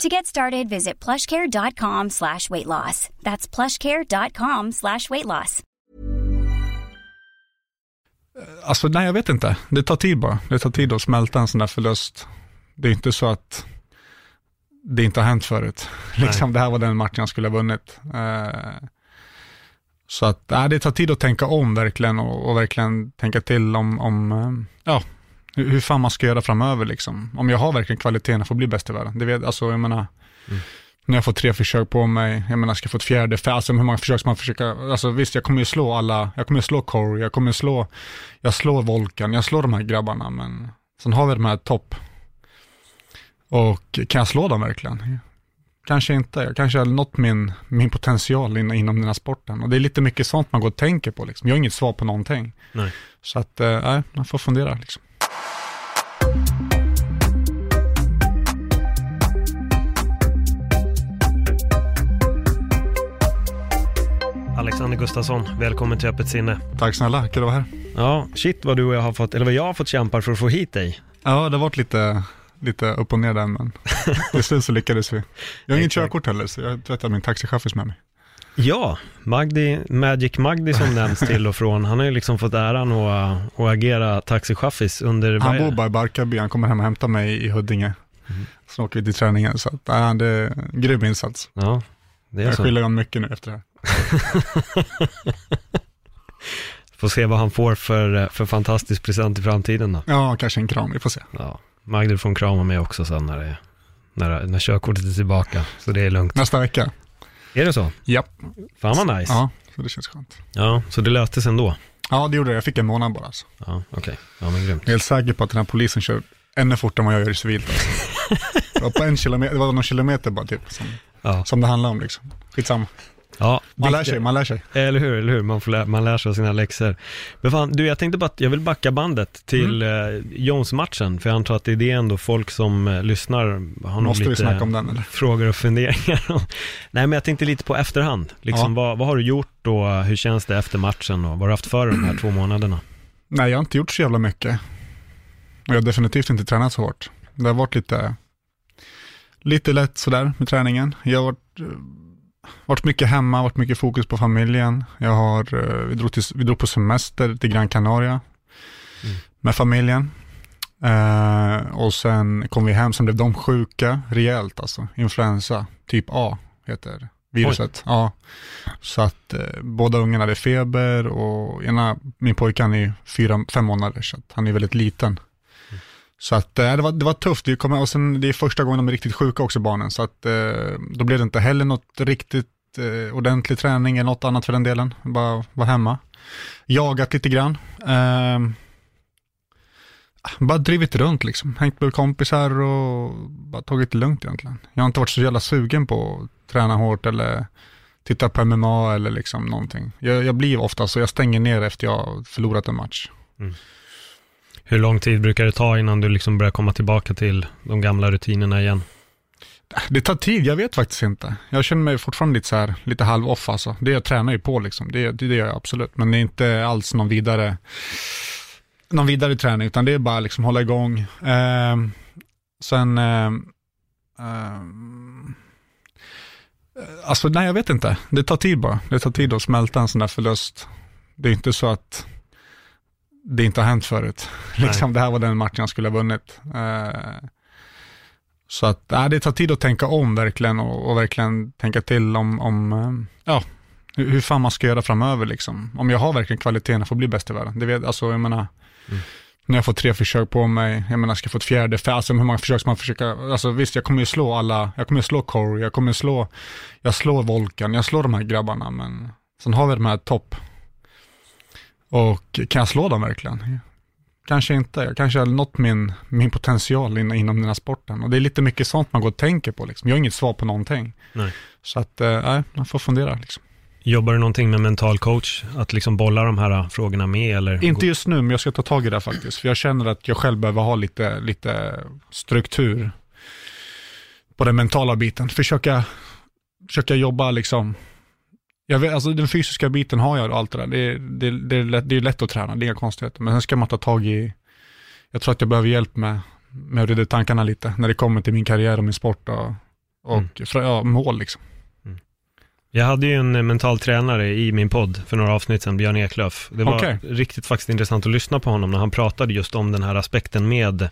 To get started, visit plushcare.com slash weight loss. That's plushcare.com slash weight loss. Alltså nej, jag vet inte. Det tar tid bara. Det tar tid att smälta en sån där förlust. Det är inte så att det inte har hänt förut. Liksom, det här var den matchen jag skulle ha vunnit. Eh, så att, nej, det tar tid att tänka om verkligen och, och verkligen tänka till om, om eh, ja, hur, hur fan man ska göra framöver liksom. Om jag har verkligen kvaliteten för att bli bäst i världen. Det vet, alltså, jag menar, Mm. när jag får tre försök på mig, jag menar, ska jag få ett fjärde, för, alltså hur många försök ska man försöka, alltså visst, jag kommer ju slå alla, jag kommer ju slå Corey, jag kommer slå, jag slår Volkan, jag slår de här grabbarna, men sen har vi de här topp. Och kan jag slå dem verkligen? Kanske inte, jag kanske har nått min, min potential in, inom den här sporten. Och det är lite mycket sånt man går och tänker på liksom. Jag har inget svar på någonting. Nej. Så att, eh, nej, man får fundera liksom. Alexander Gustafsson, välkommen till Öppet sinne. Tack snälla, kul att vara här. Ja, shit vad du och jag har fått, eller vad jag har fått kämpa för att få hit dig. Ja, det har varit lite, lite upp och ner där, men till slut så lyckades vi. Jag har inget körkort heller, så jag vet att min taxichaufför med mig. Ja, Magdi, Magic Magdi som nämns till och från, han har ju liksom fått äran att, att agera taxichaffis under... Han bor bara i Barkarby, han kommer hem och hämtar mig i Huddinge. Mm. Så åker vi till träningen, så att, ja, det är en grym insats. Ja, det är Jag så. skyller honom mycket nu efter det här. Får se vad han får för, för fantastisk present i framtiden då. Ja, kanske en kram, vi får se. Ja, Magdi får en kram av mig också sen när, det, när, när körkortet är tillbaka, så det är lugnt. Nästa vecka. Är det så? Japp. Fan vad nice. Ja, Ja, så det känns skönt. så det löstes ändå. Ja, det gjorde det. Jag fick en månad bara. Alltså. Ja, okej. Ja, men grymt. Jag är helt säker på att den här polisen kör ännu fortare än vad jag gör i civilt. Alltså. Det var en kilometer, det var någon kilometer bara typ, som, Ja, som det handlar om liksom. Skitsamma. ja Man lär sig, man lär sig. Eller hur, eller hur? Man, får lä- man lär sig av sina läxor. Men fan, du, jag tänkte bara att jag vill backa bandet till Mm. eh, Jones-matchen, för jag antar att det är det ändå folk som eh, lyssnar har Måste lite snacka om den eller? frågor och funderingar. Nej, men jag tänkte lite på efterhand. Liksom, vad, vad har du gjort och hur känns det efter matchen och vad har du haft för de här två månaderna? Nej, jag har inte gjort så jävla mycket. Och jag har definitivt inte tränat så hårt. Det har varit lite, lite lätt sådär med träningen. Jag har varit, eh, varit mycket hemma, varit mycket fokus på familjen. Jag har, eh, vi, drog till, vi drog på semester till Gran Canaria Mm. med familjen. Eh, och sen kom vi hem, sen blev de sjuka rejält alltså. Influensa, typ A heter viruset. Ja. Så att eh, båda ungarna hade feber och ena, min pojke han är fyra, fem månader så att han är väldigt liten. Så att eh, det, var, det var tufft, vi kom, och sen det är första gången de är riktigt sjuka också barnen, så att eh, då blev det inte heller något riktigt eh, ordentlig träning eller något annat för den delen, bara vara hemma. Jagat lite grann. Eh, bara drivit runt liksom, hängt med kompisar och bara tagit det lugnt egentligen. Jag har inte varit så jävla sugen på att träna hårt eller titta på MMA eller liksom någonting. Jag, jag blir ofta så, jag stänger ner efter jag förlorat en match. Mm. Hur lång tid brukar det ta innan du liksom börjar komma tillbaka till de gamla rutinerna igen? Det tar tid, jag vet faktiskt inte. Jag känner mig fortfarande lite så här, lite halv off alltså. Det jag tränar ju på liksom, det, det, det gör jag absolut. Men det är inte alls någon vidare, någon vidare träning, utan det är bara liksom hålla igång. Eh, sen, eh, eh, alltså nej jag vet inte. Det tar tid bara. Det tar tid att smälta en sån där förlust. Det är inte så att det inte har hänt förut. Liksom, det här var den matchen jag skulle ha vunnit. Eh, så att, nej, det tar tid att tänka om verkligen och, och verkligen tänka till om, om eh, ja, hur, hur fan man ska göra framöver liksom. Om jag har verkligen kvaliteten för att bli bäst i världen. Det vet, alltså, jag menar, Mm. när jag får tre försök på mig, jag menar, ska jag få ett fjärde, för, alltså hur många försök ska man försöka, alltså visst, jag kommer ju slå alla, jag kommer ju slå Corey, jag kommer slå, jag slår Volkan, jag slår de här grabbarna, men sen har vi de här topp. Och kan jag slå dem verkligen? Kanske inte, jag kanske har nått min, min potential in, inom den här sporten. Och det är lite mycket sånt man går och tänker på liksom. Jag har inget svar på någonting. Nej. Så att, eh, nej, man får fundera liksom. Jobbar du någonting med mental coach? Att liksom bolla de här frågorna med eller? Inte just nu, men jag ska ta tag i det faktiskt. För jag känner att jag själv behöver ha lite, lite struktur på den mentala biten. Försöka, försöka jobba liksom jag vet, alltså den fysiska biten har jag och allt det där. Det, det, det, är lätt, det är lätt att träna, det är inga konstigheter. Men sen ska man ta tag i, jag tror att jag behöver hjälp med, med att reda tankarna lite, när det kommer till min karriär och min sport och, och mm. ja, mål liksom. Mm. Jag hade ju en mental tränare i min podd för några avsnitt sedan, Björn Eklöf. Det var okay. riktigt faktiskt intressant att lyssna på honom när han pratade just om den här aspekten med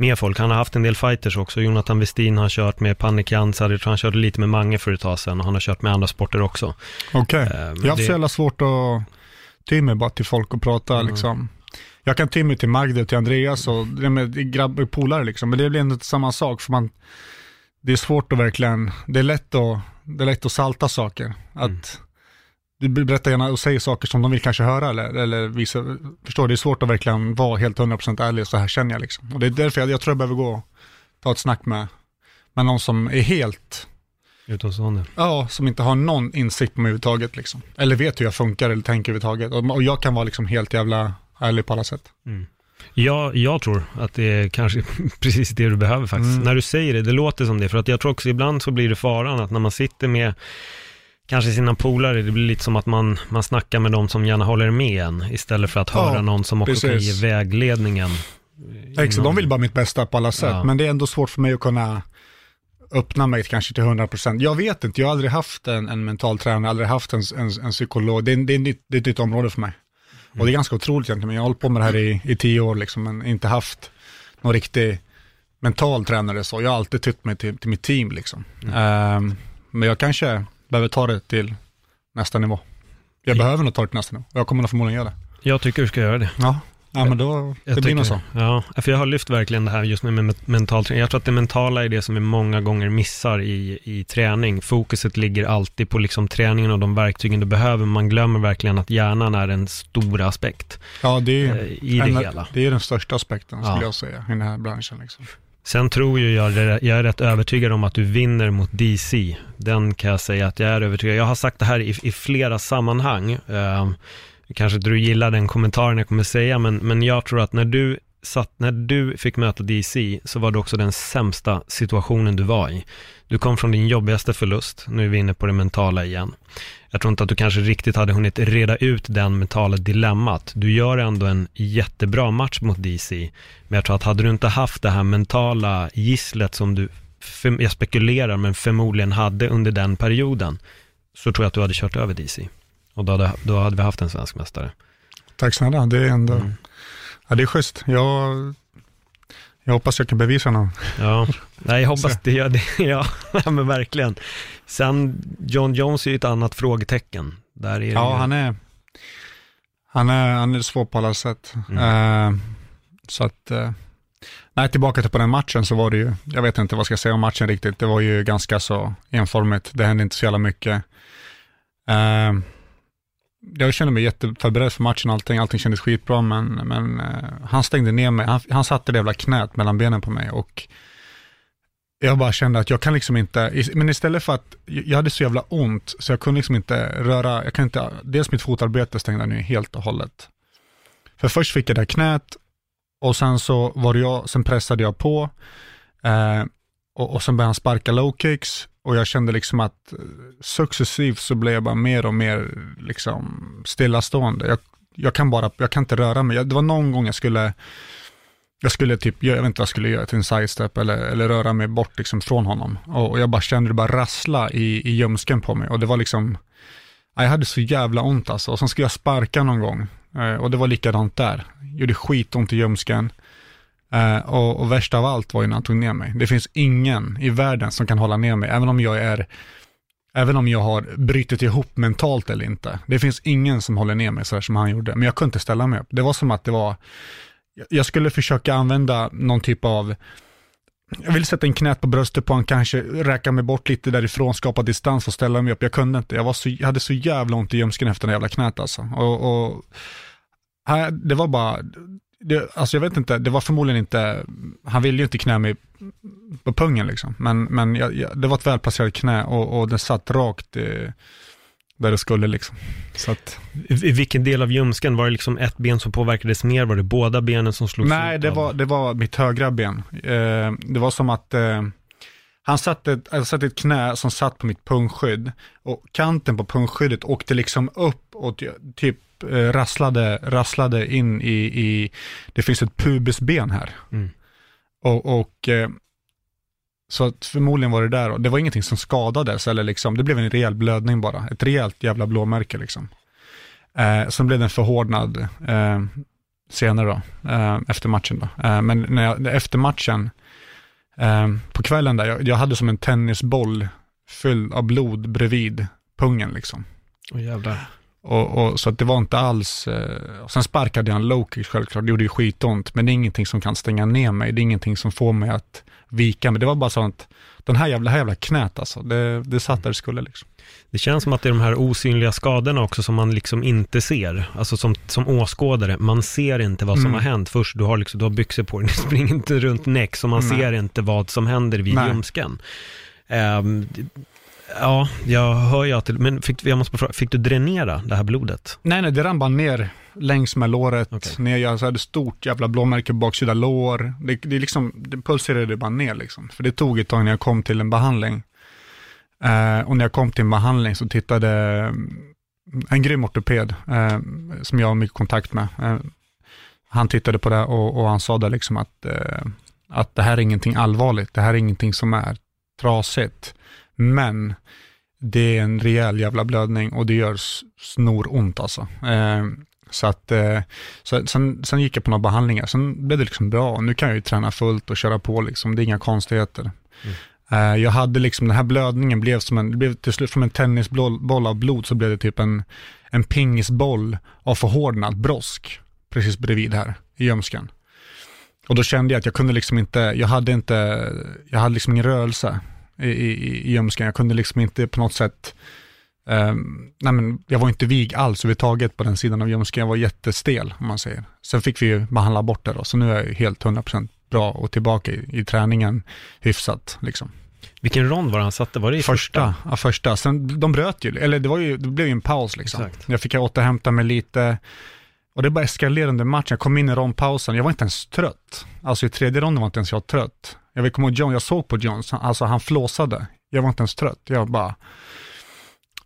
med folk. Han har haft en del fighters också. Jonathan Westin har kört med Panik Jansar, jag tror han körde lite med Mange för ett tag sedan och han har kört med andra sporter också. Okej, okay. uh, jag har haft så jävla svårt att ty mig bara till folk och prata mm. liksom. Jag kan ty mig till Magde, till Andreas och med grabb, polare liksom, men det blir inte samma sak för man, det är svårt att verkligen, det är lätt att, det är lätt att salta saker. Att, mm du berättar gärna och säger saker som de vill kanske höra eller, eller visa, förstår det är svårt att verkligen vara helt 100% ärlig, så här känner jag liksom. Och det är därför jag, jag tror jag behöver gå och ta ett snack med, med någon som är helt Utomstående? Ja, som inte har någon insikt på mig överhuvudtaget liksom. Eller vet hur jag funkar eller tänker överhuvudtaget. Och, och jag kan vara liksom helt jävla ärlig på alla sätt. Mm. Ja, jag tror att det är kanske precis det du behöver faktiskt. Mm. När du säger det, det låter som det. För att jag tror också ibland så blir det faran att när man sitter med kanske sina polare, det blir lite som att man, man snackar med de som gärna håller med en, istället för att höra ja, någon som också precis. kan ge vägledningen. Exakt, de vill bara mitt bästa på alla sätt, ja. men det är ändå svårt för mig att kunna öppna mig kanske till 100%. Jag vet inte, jag har aldrig haft en, en mental tränare, aldrig haft en, en, en psykolog. Det är, det, är nytt, det är ett nytt område för mig. Mm. Och det är ganska otroligt egentligen, jag har hållit på med det här i, i tio år liksom, men inte haft någon riktig mental tränare så. Jag har alltid tytt mig till, till mitt team liksom. Mm. Um, men jag kanske behöver ta det till nästa nivå. Jag ja. behöver nog ta det till nästa nivå. Jag kommer nog förmodligen göra det. Jag tycker du ska göra det. Ja, ja men då, jag det blir nog så. Ja, för jag har lyft verkligen det här just med, med mental träning. Jag tror att det mentala är det som vi många gånger missar i, i träning. Fokuset ligger alltid på liksom träningen och de verktygen du behöver. Man glömmer verkligen att hjärnan är en stor aspekt. Ja, det är, eh, i det en, hela. Det är den största aspekten skulle ja. jag säga i den här branschen. Liksom. Sen tror ju jag, jag är rätt övertygad om att du vinner mot DC. Den kan jag säga att jag är övertygad. Jag har sagt det här i, i flera sammanhang. Eh, kanske inte du gillar den kommentaren jag kommer säga, men, men jag tror att när du satt, när du fick möta DC så var det också den sämsta situationen du var i. Du kom från din jobbigaste förlust, nu är vi inne på det mentala igen. Jag tror inte att du kanske riktigt hade hunnit reda ut den mentala dilemmat. Du gör ändå en jättebra match mot DC, men jag tror att hade du inte haft det här mentala gisslet som du, jag spekulerar, men förmodligen hade under den perioden, så tror jag att du hade kört över DC. Och då hade, då hade vi haft en svensk mästare. Tack snälla, det är ändå, mm. ja det är schysst. Jag jag hoppas jag kan bevisa något. Ja, nej jag hoppas det gör det. Ja, men verkligen. Sen, John Jones är ju ett annat frågetecken. Där är ja, ju... han är, han är, han är svår på alla sätt. Mm. Uh, så att, uh, nej tillbaka till på den matchen så var det ju, jag vet inte vad ska jag säga om matchen riktigt, det var ju ganska så enformigt, det hände inte så jävla mycket. Uh, jag kände mig jätteförberedd för matchen allting, allting kändes skitbra, men, men eh, han stängde ner mig, han, han satte det jävla knät mellan benen på mig och jag bara kände att jag kan liksom inte, men istället för att, jag hade så jävla ont, så jag kunde liksom inte röra, jag kan inte, dels mitt fotarbete stängde nu helt och hållet. För först fick jag det här knät, och sen så var det jag, sen pressade jag på, eh, och, och sen började han sparka low kicks, och jag kände liksom att eh, successivt så blev jag bara mer och mer liksom stillastående. Jag, jag kan bara, jag kan inte röra mig. Det var någon gång jag skulle, jag skulle typ, jag vet inte vad jag skulle göra, till en sidestep eller, eller röra mig bort liksom från honom. Och, och jag bara kände det bara rassla i, i ljumsken på mig. Och det var liksom, jag hade så jävla ont alltså. Och sen skulle jag sparka någon gång. Eh, och det var likadant där. Gjorde skitont i ljumsken. Uh, och, och värst av allt var ju när han tog ner mig. Det finns ingen i världen som kan hålla ner mig, även om jag är Även om jag har brytit ihop mentalt eller inte. Det finns ingen som håller ner mig så här som han gjorde. Men jag kunde inte ställa mig upp. Det var som att det var, jag skulle försöka använda någon typ av, jag ville sätta en knät på bröstet på honom, kanske räcka mig bort lite därifrån, skapa distans och ställa mig upp. Jag kunde inte. Jag, var så, jag hade så jävla ont i ljumsken efter det jävla knät alltså. Och, och det var bara, det, alltså jag vet inte, det var förmodligen inte, han ville ju inte knä mig på pungen liksom. Men, men jag, jag, det var ett välplacerat knä och, och den satt rakt, eh, där det skulle liksom. Så att, I, I vilken del av ljumsken? Var det liksom ett ben som påverkades mer? Var det båda benen som slogs nej, ut det av- var, det var mitt högra ben. Eh, det var som att eh, han satte ett, han satte ett knä som satt på mitt pungskydd och kanten på pungskyddet åkte liksom upp och ty- typ eh, rasslade, rasslade in i, i, det finns ett pubisben här. Mm. Och, och eh, så förmodligen var det där och det var ingenting som skadades eller liksom, det blev en rejäl blödning bara. Ett rejält jävla blåmärke liksom. Eh, sen blev den förhårdnad eh, senare då, eh, efter matchen då. Eh, men när jag, efter matchen, eh, på kvällen där, jag, jag hade som en tennisboll fylld av blod bredvid pungen liksom. Åh, jävlar. Och, och, så att det var inte alls, eh, och sen sparkade jag en low kick självklart, det gjorde ju skitont, men det är ingenting som kan stänga ner mig, det är ingenting som får mig att vika mig. Det var bara så att den här jävla, här jävla knät alltså, det, det satt där det skulle liksom. Det känns som att det är de här osynliga skadorna också som man liksom inte ser. Alltså som, som åskådare, man ser inte vad som Mm. har hänt först. Du har, liksom, du har byxor på dig, du springer inte runt näck, så man Nej. ser inte vad som händer vid ljumsken. D- ja, jag hör ju att det, men fick, jag måste fråga, fick du dränera det här blodet? Nej, nej, det rann bara ner längs med låret, Okej. ner, jag hade stort jävla blåmärke på baksida lår. Det, det, liksom, det pulserade bara ner liksom. För det tog ett tag när jag kom till en behandling. Eh, och när jag kom till en behandling så tittade mm, en grym ortoped, eh, som jag har mycket kontakt med, eh, han tittade på det och, och han sa det liksom att, eh, att det här är ingenting allvarligt, det här är ingenting som är trasigt, men det är en rejäl jävla blödning och det gör snoront alltså. Eh, så att, eh, så, sen, sen gick jag på några behandlingar, sen blev det liksom bra nu kan jag ju träna fullt och köra på liksom, det är inga konstigheter. Eh, jag hade liksom, den här blödningen blev som en, det blev till slut från en tennisboll boll av blod så blev det typ en, en pingisboll av förhårdnad brosk precis bredvid här i ljumsken. Och då kände jag att jag kunde liksom inte, jag hade inte, jag hade liksom ingen rörelse i, i, i ljumsken. Jag kunde liksom inte på något sätt, ehm, nej men jag var inte vig alls överhuvudtaget på den sidan av ljumsken. Jag var jättestel om man säger. Sen fick vi ju behandla bort det då, så nu är jag helt 100% bra och tillbaka i, i träningen hyfsat liksom. Vilken rond var det han satte? Var det i Första, ja första. Sen, de bröt ju, eller det var ju, det blev ju en paus liksom. Exakt. Jag fick återhämta mig lite. Och det bara eskalerade under matchen. Jag kom in i rondpausen, jag var inte ens trött. Alltså i tredje ronden var inte ens jag trött. Jag vill komma ihåg John, jag såg på John, så- alltså han flåsade. Jag var inte ens trött. Jag bara...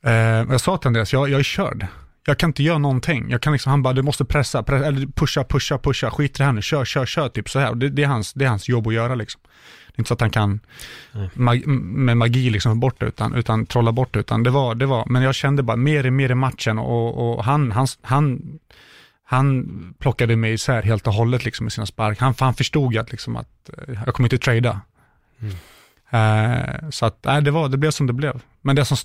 Eh, jag sa till Andreas, jag, jag är körd. Jag kan inte göra någonting. Jag kan liksom, han bara, du måste pressa, pressa eller pusha, pusha, pusha. Skit i det här nu, kör, kör, kör, typ så här. Det, det, är hans, det är hans jobb att göra liksom. Det är inte så att han kan Nej. mag, med magi liksom få bort det, utan, utan trolla bort det, utan det var, det var, men jag kände bara mer och mer i matchen och, och han, han, han, han plockade mig isär helt och hållet liksom med sina spark. Han, han förstod att, liksom att eh, jag kommer inte trada. Mm. Eh, så att, nej, det, var, det blev som det blev. Men det som,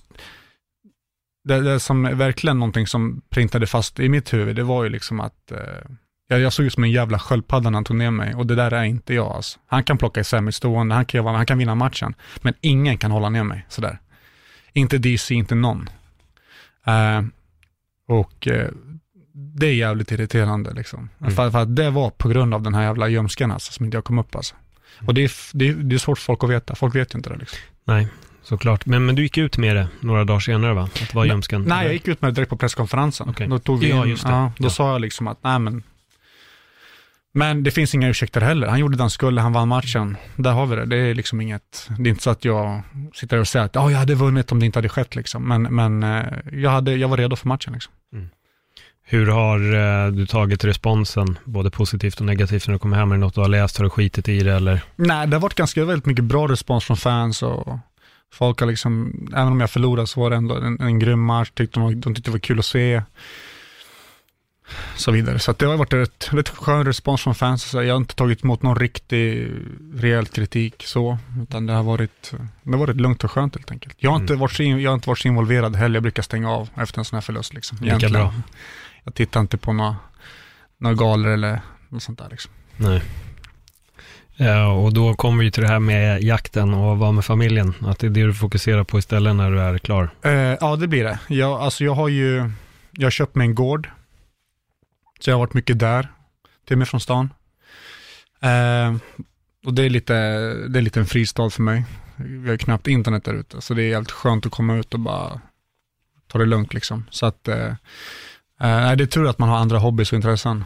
det, det som är verkligen någonting som printade fast i mitt huvud, det var ju liksom att eh, jag, jag såg ut som en jävla sköldpadda när han tog ner mig och det där är inte jag alltså. Han kan plocka isär mig stående, han kan, han kan vinna matchen, men ingen kan hålla ner mig sådär. Inte DC, inte någon. Eh, och det är jävligt irriterande liksom. Mm. För, för att det var på grund av den här jävla gömskan alltså, som inte jag kom upp alltså. Och det är, det, är, det är svårt för folk att veta, folk vet ju inte det liksom. Nej, såklart. Men, men du gick ut med det några dagar senare va? Att det var Nej, ljumsken? Nej, jag gick ut med det direkt på presskonferensen. Okej. Då tog vi Ja, in, just det. Ja, då Ja. sa jag liksom att, nej men. Men det finns inga ursäkter heller. Han gjorde det han skulle, han vann matchen. Där har vi det. Det är liksom inget, det är inte så att jag sitter och säger att oh, jag hade vunnit om det inte hade skett liksom. Men, men eh, jag, hade, jag var redo för matchen liksom. Hur har eh, du tagit responsen, både positivt och negativt, när du kommer hem? Är det något du har läst? Har du skitit i det eller? Nej, det har varit ganska väldigt mycket bra respons från fans och folk har liksom, även om jag förlorade så var det ändå en, en grym match, tyckte de, de tyckte det var kul att se. Så vidare. Så det har varit ett rätt skön respons från fans. Så jag har inte tagit emot någon riktig rejäl kritik så, utan det har varit, det har varit lugnt och skönt helt enkelt. Jag har, inte Mm. varit så, jag har inte varit så involverad heller, jag brukar stänga av efter en sån här förlust. Liksom, Lika bra. Jag tittar inte på några, några galor eller något sånt där. Liksom. Nej. Ja, och då kommer vi till det här med jakten och vara med familjen. Att det är det du fokuserar på istället när du är klar. Eh, ja, det blir det. Jag, alltså jag har ju, jag har köpt mig en gård. Så jag har varit mycket där, till mig från stan. Eh, och det är, lite, det är lite en fristad för mig. Vi har knappt internet där ute, så det är jävligt skönt att komma ut och bara ta det lugnt liksom. Så att, eh, Eh, nej, det är tur att man har andra hobbys och intressen.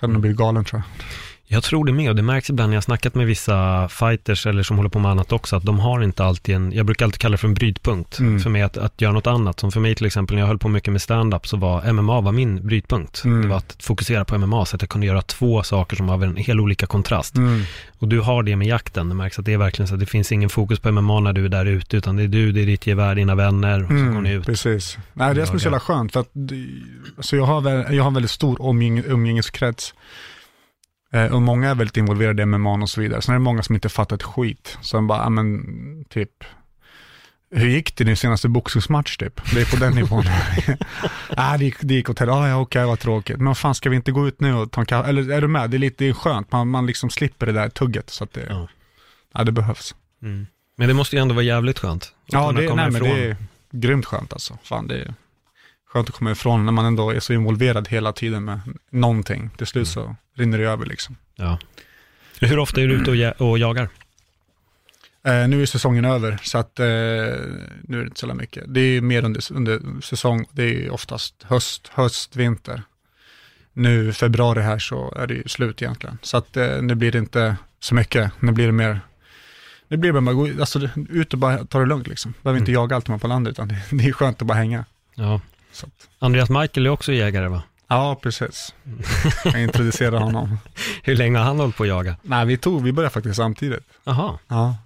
Sen blir galen tror jag. Jag tror det med och det märks ibland när jag snackat med vissa fighters eller som håller på med annat också, att de har inte alltid en, jag brukar alltid kalla det för en brytpunkt mm. för mig att, att göra något annat. Som för mig till exempel när jag höll på mycket med stand-up så var MMA var min brytpunkt. Mm. Det var att fokusera på MMA så att jag kunde göra två saker som har en helt olika kontrast. Mm. Och du har det med jakten, det märks att det är verkligen så att det finns ingen fokus på MMA när du är där ute, utan det är du, det är ditt gevär, dina vänner och så mm, går ni ut. Precis. Nej, det är som är så jävla skönt för att alltså jag, har, jag har en väldigt stor umgäng, umgängeskrets. Eh, och många är väldigt involverade i MMA och så vidare. Sen är det många som inte fattar ett skit. Som bara, men typ, hur gick det i din senaste boxningsmatch typ? Det är på den nivån. ah, det, gick, det gick åt helvete, ah, ja okej, okay, vad tråkigt. Men fan, ska vi inte gå ut nu och ta en kaffe? Eller är du med? Det är lite det är skönt, man, man liksom slipper det där tugget. Så att det, ja. ja det behövs. Mm. Men det måste ju ändå vara jävligt skönt. Ja, det, nej, men det är grymt skönt alltså. Fan, det är skönt att komma ifrån när man ändå är så involverad hela tiden med någonting. Till slut så rinner det över liksom. Ja. Hur ofta är du ute och, jagar? Eh, nu är säsongen över, så att eh, nu är det inte så mycket. Det är mer under, under säsong, det är oftast höst, höst, vinter. Nu februari här så är det ju slut egentligen. Så att eh, nu blir det inte så mycket, nu blir det mer nu blir det bara gå alltså, ut och bara ta det lugnt liksom. Behöver inte mm. jaga allt man på landet, utan det, det är skönt att bara hänga. Ja. Andreas Michael är också jägare va? Ja, precis. Jag introducerade honom. Hur länge har han hållit på att jaga? Nej, vi tog, vi började faktiskt samtidigt. Jaha. Ja.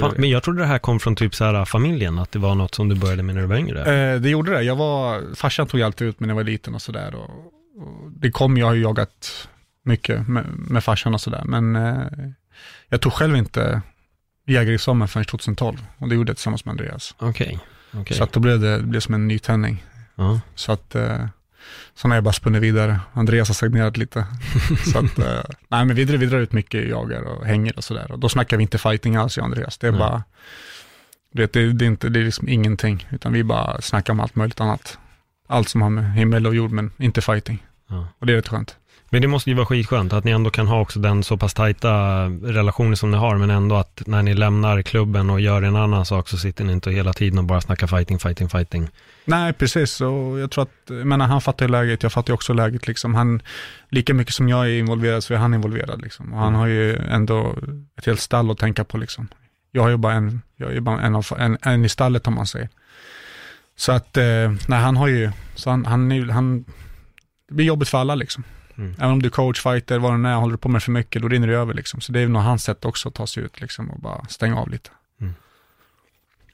Fan, men jag trodde det här kom från typ så här familjen, att det var något som du började med när du var yngre. Eh, det gjorde det. Jag var, farsan tog alltid ut mig när jag var liten och sådär. Och, och, det kom, jag har ju jagat mycket med, med farsan och sådär. Men eh, jag tog själv inte jägarexamen förrän 2012. Och det gjorde jag tillsammans med Andreas. Okej. Okay. Okay. Så att då blev det, det blev som en nytändning. Uh. Så att eh, Sen har jag bara spunnit vidare. Andreas har stagnerat lite. så att, eh, nej men vi, vi drar ut mycket, jagar och hänger och sådär. Och då snackar vi inte fighting alls, jag och Andreas. Det är mm. bara, det, det, det, är inte, det är liksom ingenting, utan vi bara snackar om allt möjligt annat. Allt som har med himmel och jord, men inte fighting. Ja. Och det är rätt skönt. Men det måste ju vara skitskönt att ni ändå kan ha också den så pass tajta relationen som ni har, men ändå att när ni lämnar klubben och gör en annan sak så sitter ni inte hela tiden och bara snackar fighting, fighting, fighting. Nej, precis. Och jag tror att, jag menar, han fattar ju läget, jag fattar ju också läget. Liksom. Han, lika mycket som jag är involverad så är han involverad. Liksom. Och han har ju ändå ett helt stall att tänka på. Liksom. Jag har ju bara en, jag är bara en, av, en, en i stallet om man säger. Så att, eh, nej han har ju, så han, han, han, det blir jobbigt för alla liksom. Mm. Även om du är coach, fighter, vad det är, håller du på med för mycket, då rinner det över liksom. Så det är nog hans sätt också att ta sig ut liksom och bara stänga av lite. Mm.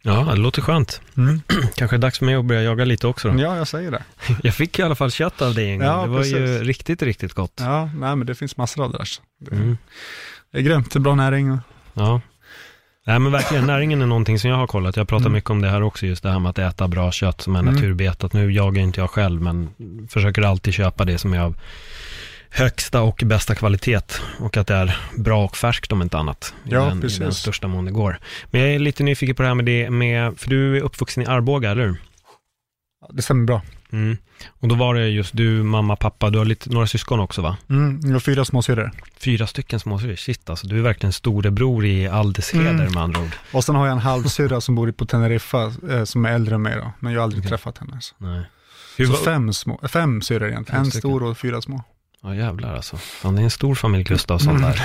Ja, det låter skönt. Mm. Kanske är dags för mig att börja jaga lite också då. Ja, jag säger det. jag fick i alla fall kött av dig en gång. Ja, det var precis. ju riktigt, riktigt gott. Ja, nej men det finns massor av det där. Det, mm. det är grymt, det är bra näring. Ja. Nej men verkligen, näringen är någonting som jag har kollat. Jag pratar mm. mycket om det här också, just det här med att äta bra kött som är mm. naturbetat. Nu jagar inte jag själv, men försöker alltid köpa det som är av högsta och bästa kvalitet och att det är bra och färskt om inte annat. Ja, I den, precis. I den största mån det går. Men jag är lite nyfiken på det här med det med, för du är uppvuxen i Arboga, eller hur? Det stämmer bra. Mm. Och då var det just du, mamma, pappa, du har lite, några syskon också va? Mm, jag har fyra småsyrror. Fyra stycken småsyrror, shit alltså, du är verkligen storebror i all dess heder mm. med andra ord. Och sen har jag en halvsyrra som bor på Teneriffa, eh, som är äldre än mig då, men jag har aldrig okay. träffat henne. Så, Nej. så fem, små, fem syrror egentligen, fem en stor och fyra små. Ja jävlar alltså. Det är en stor familj Gustafsson mm. där.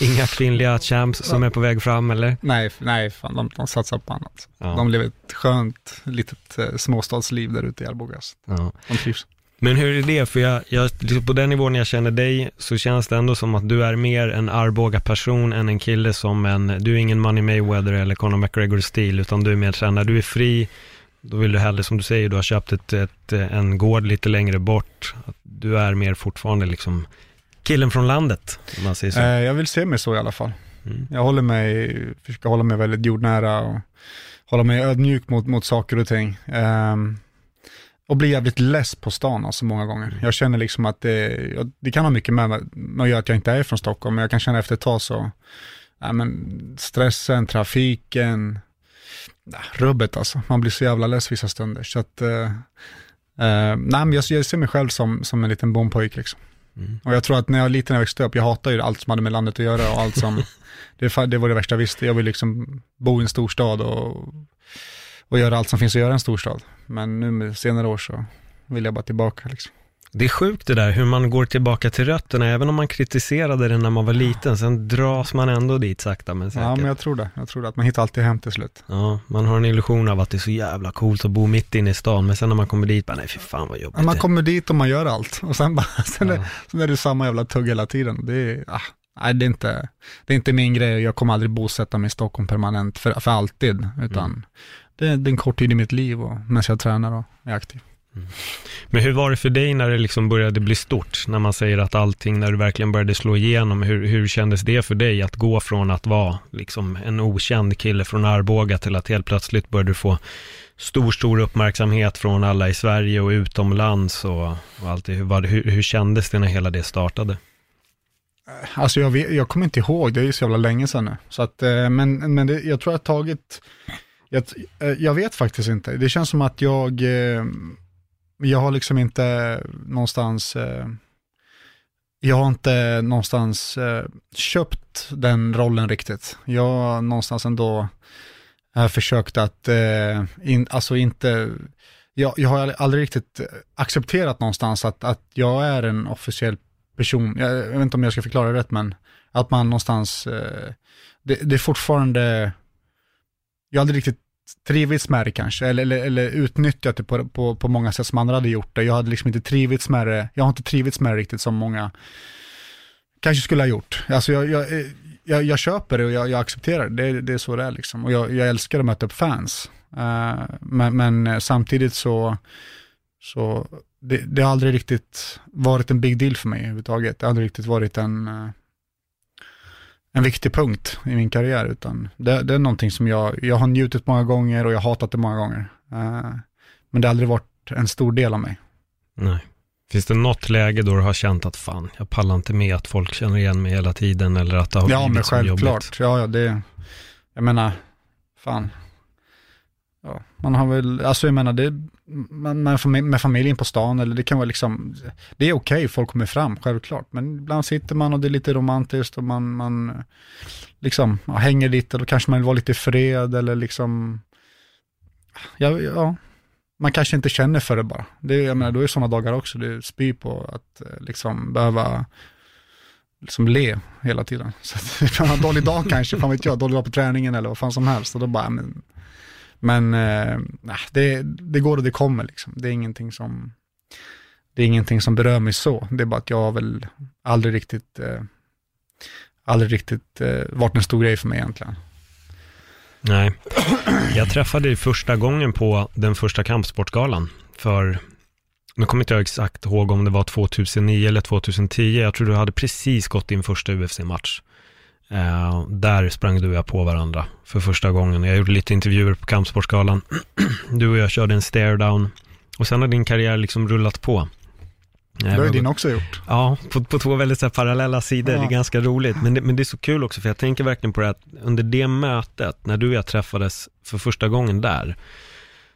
Inga kvinnliga champs som är på väg fram eller? Nej, nej fan, de, de satsar på annat. Ja. De lever ett skönt litet eh, småstadsliv där ute i Arboga. Ja. De trivs. Men hur är det? För jag, jag, liksom på den nivån jag känner dig så känns det ändå som att du är mer en Arboga-person än en kille som en, du är ingen Money Mayweather eller Conor McGregor-stil, utan du är mer såhär, när du är fri, då vill du hellre, som du säger, du har köpt ett, ett, en gård lite längre bort. Du är mer fortfarande liksom killen från landet, om man säger så. Eh, jag vill se mig så i alla fall. Mm. Jag håller mig, försöker hålla mig väldigt jordnära och hålla mig ödmjuk mot, mot saker och ting. Um, och bli jävligt less på stan alltså många gånger. Mm. Jag känner liksom att det, det kan ha mycket med, att göra att jag inte är från Stockholm, men jag kan känna efter ett tag så, ja, men stressen, trafiken, rubbet alltså. Man blir så jävla less vissa stunder. Så att, uh, nej, men jag, jag ser mig själv som, som en liten bompojk liksom. Mm. Och jag tror att när jag var liten, när jag växte upp, jag hatade ju allt som hade med landet att göra och allt som, det, det var det värsta jag visste. Jag ville liksom bo i en storstad och, och göra allt som finns att göra i en storstad. Men nu med senare år så vill jag bara tillbaka liksom. Det är sjukt det där, hur man går tillbaka till rötterna, även om man kritiserade det när man var liten, sen dras man ändå dit sakta men säkert. Ja, men jag tror det. Jag tror det, att man hittar alltid hem till slut. Ja, man har en illusion av att det är så jävla coolt att bo mitt inne i stan, men sen när man kommer dit, bara nej fy fan vad jobbigt Man det kommer dit och man gör allt, och sen, bara, sen, Ja. är, sen är det samma jävla tugg hela tiden. Det är, ah, nej, det är, inte, det är inte min grej, jag kommer aldrig bosätta mig i Stockholm permanent för, för alltid, utan Mm. det, är- det är en kort tid i mitt liv och medan jag tränar och är aktiv. Mm. Men hur var det för dig när det liksom började bli stort? När man säger att allting, när du verkligen började slå igenom, hur, hur kändes det för dig att gå från att vara liksom en okänd kille från Arboga till att helt plötsligt började du få stor, stor uppmärksamhet från alla i Sverige och utomlands och, och allt det. Hur, var det, hur, hur kändes det när hela det startade? Eh, alltså jag, vet, jag kommer inte ihåg, det är ju så jävla länge sedan nu. Så att, eh, men men det, jag tror jag har tagit, jag, eh, jag vet faktiskt inte. Det känns som att jag, eh, jag har liksom inte någonstans, eh, jag har inte någonstans eh, köpt den rollen riktigt. Jag har någonstans ändå eh, försökt att, in, alltså inte, jag, jag har aldrig riktigt accepterat någonstans att, att jag är en officiell person, jag, jag vet inte om jag ska förklara det rätt, men att man någonstans, det, det är fortfarande, jag har aldrig riktigt trivits med det kanske, eller, eller, eller utnyttjat det på, på, på många sätt som andra hade gjort det. Jag hade liksom inte trivits med det, jag har inte trivits med det riktigt som många kanske skulle ha gjort. Alltså jag, jag, jag, jag köper det och jag, jag accepterar det, det, det är så det är liksom. Och jag, jag älskar att möta upp fans. Uh, men, men eh, samtidigt så, så det, det har aldrig riktigt varit en big deal för mig överhuvudtaget. Det har aldrig riktigt varit en, eh, en viktig punkt i min karriär, utan det, det är någonting som jag, jag har njutit många gånger och jag har hatat det många gånger. Eh, Men det har aldrig varit en stor del av mig. Nej. Finns det något läge då du har känt att fan, jag pallar inte med att folk känner igen mig hela tiden eller att det har Ja, blivit men så jobbigt? självklart. Ja, ja, det, jag menar, fan. Ja, man har väl, alltså jag menar, det, man, man med familjen på stan, eller det kan vara liksom, det är okej, folk kommer fram, självklart. Men ibland sitter man och det är lite romantiskt och man, man liksom ja, hänger lite, och då kanske man vill vara lite i fred eller liksom, ja, ja, man kanske inte känner för det bara. Det, jag menar, då är sådana dagar också, det är spy på att eh, liksom behöva liksom le hela tiden. Så att, man en dålig dag kanske, fan vet jag, dålig dag på träningen eller vad fan som helst. Och då bara, men, men eh, det, det går och det kommer liksom. Det är ingenting som, det är ingenting som berör mig så. Det är bara att jag har väl aldrig riktigt, eh, aldrig riktigt eh, varit en stor grej för mig egentligen. Nej. Jag träffade dig första gången på den första kampsportgalan för, nu kommer inte jag exakt ihåg om det var 2009 eller 2010, jag tror du hade precis gått din första UFC-match. Eh, där sprang du och jag på varandra för första gången. Jag gjorde lite intervjuer på kampsportgalan. Du och jag körde en stare down och sen har din karriär liksom rullat på. Det har ju din också gjort. Ja, på, på två väldigt här, parallella sidor. Ja. Det är ganska roligt. Men det, men det är så kul också, för jag tänker verkligen på det att under det mötet, när du och jag träffades för första gången där,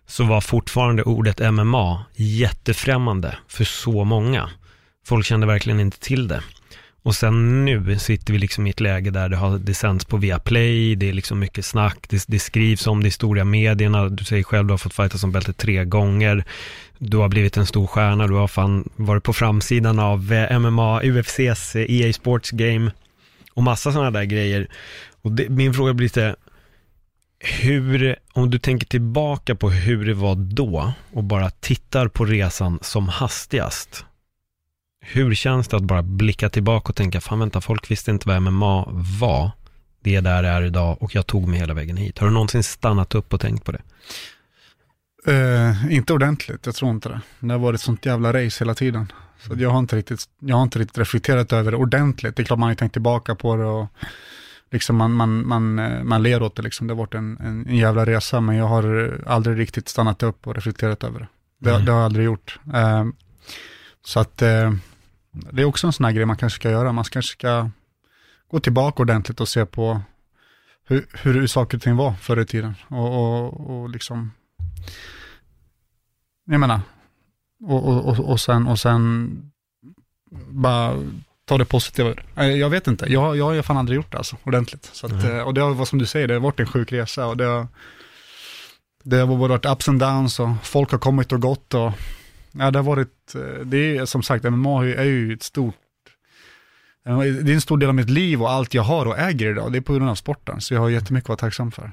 så var fortfarande ordet MMA jättefrämmande för så många. Folk kände verkligen inte till det. Och sen nu sitter vi liksom i ett läge där det har det sänds på Viaplay, det är liksom mycket snack, det, det skrivs om det i stora medierna, du säger själv du har fått fighta som bälte tre gånger, du har blivit en stor stjärna, du har fan varit på framsidan av eh, MMA, UFCs EA Sports Game och massa sådana där grejer. Och det, min fråga blir lite, hur, om du tänker tillbaka på hur det var då och bara tittar på resan som hastigast, hur känns det att bara blicka tillbaka och tänka, fan vänta, folk visste inte vad MMA var, det är där det är idag och jag tog mig hela vägen hit. Har du någonsin stannat upp och tänkt på det? Eh, inte ordentligt, jag tror inte det. Det har varit sånt jävla race hela tiden. Så jag, har inte riktigt, jag har inte riktigt reflekterat över det ordentligt. Det är klart man har tänkt tillbaka på det och liksom man, man, man, eh, man ler åt det. Liksom. Det har varit en, en, en jävla resa, men jag har aldrig riktigt stannat upp och reflekterat över det. Det, Nej. det har jag aldrig gjort. Eh, så att eh, det är också en sån här grej man kanske ska göra. Man kanske ska gå tillbaka ordentligt och se på hur, hur saker och ting var förr i tiden. Och, och, och liksom jag menar, och, och, och, och, sen, och sen bara ta det positiva Jag vet inte, jag, jag har fan aldrig gjort det alltså, ordentligt. Så att, eh, och det har som du säger, det har varit en sjuk resa och det har, det har varit ups and downs och folk har kommit och gått och ja, det har varit, eh, det är som sagt, MMA är ju ett stort eh, det är en stor del av mitt liv och allt jag har och äger idag, det är på grund av sporten. Så jag har jättemycket att vara tacksam för.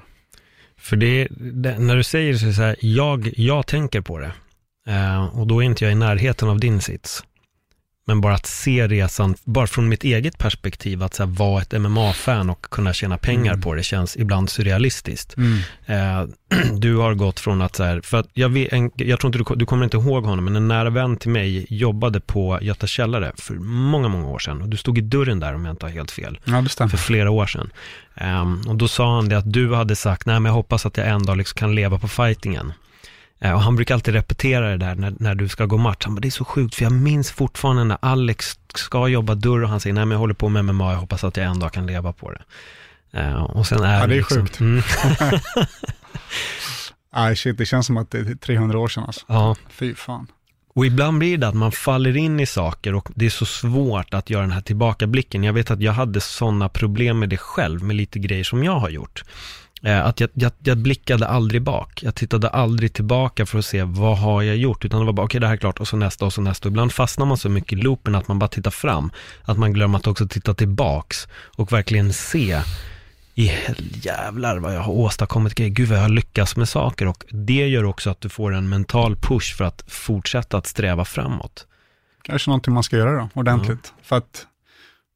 För det, det när du säger så, så här, jag, jag tänker på det. Eh, och då är inte jag i närheten av din sits. Men bara att se resan, bara från mitt eget perspektiv, att så här, vara ett MMA-fan och kunna tjäna pengar mm. på det känns ibland surrealistiskt. Mm. Eh, du har gått från att så här, för att jag, vet, en, jag tror inte du, du kommer inte ihåg honom, men en nära vän till mig jobbade på Göta källare för många, många år sedan. Och du stod i dörren där om jag inte har helt fel. Ja, det stämmer. För flera år sedan. Um, och då sa han det att du hade sagt, nej men jag hoppas att jag en dag liksom kan leva på fightingen. Eh, och han brukar alltid repetera det där när, när du ska gå match. Han bara, det är så sjukt, för jag minns fortfarande när Alex ska jobba dörr och han säger, nej men jag håller på med MMA, jag hoppas att jag en dag kan leva på det. Uh, och sen är ja, det är liksom, sjukt. Mm. Nej, shit, det känns som att det är 300 år sedan alltså. Ja. Fy fan. Och ibland blir det att man faller in i saker och det är så svårt att göra den här tillbakablicken. Jag vet att jag hade sådana problem med det själv, med lite grejer som jag har gjort. Eh, att jag, jag, jag, blickade aldrig bak. Jag tittade aldrig tillbaka för att se vad har jag gjort, utan det var bara okej okay, det här är klart och så nästa och så nästa. Ibland fastnar man så mycket i loopen att man bara tittar fram, att man glömmer att också titta tillbaks och verkligen se i jävlar vad jag har åstadkommit grejer, gud vad jag har lyckats med saker och det gör också att du får en mental push för att fortsätta att sträva framåt. Kanske någonting man ska göra då, ordentligt. Ja. För att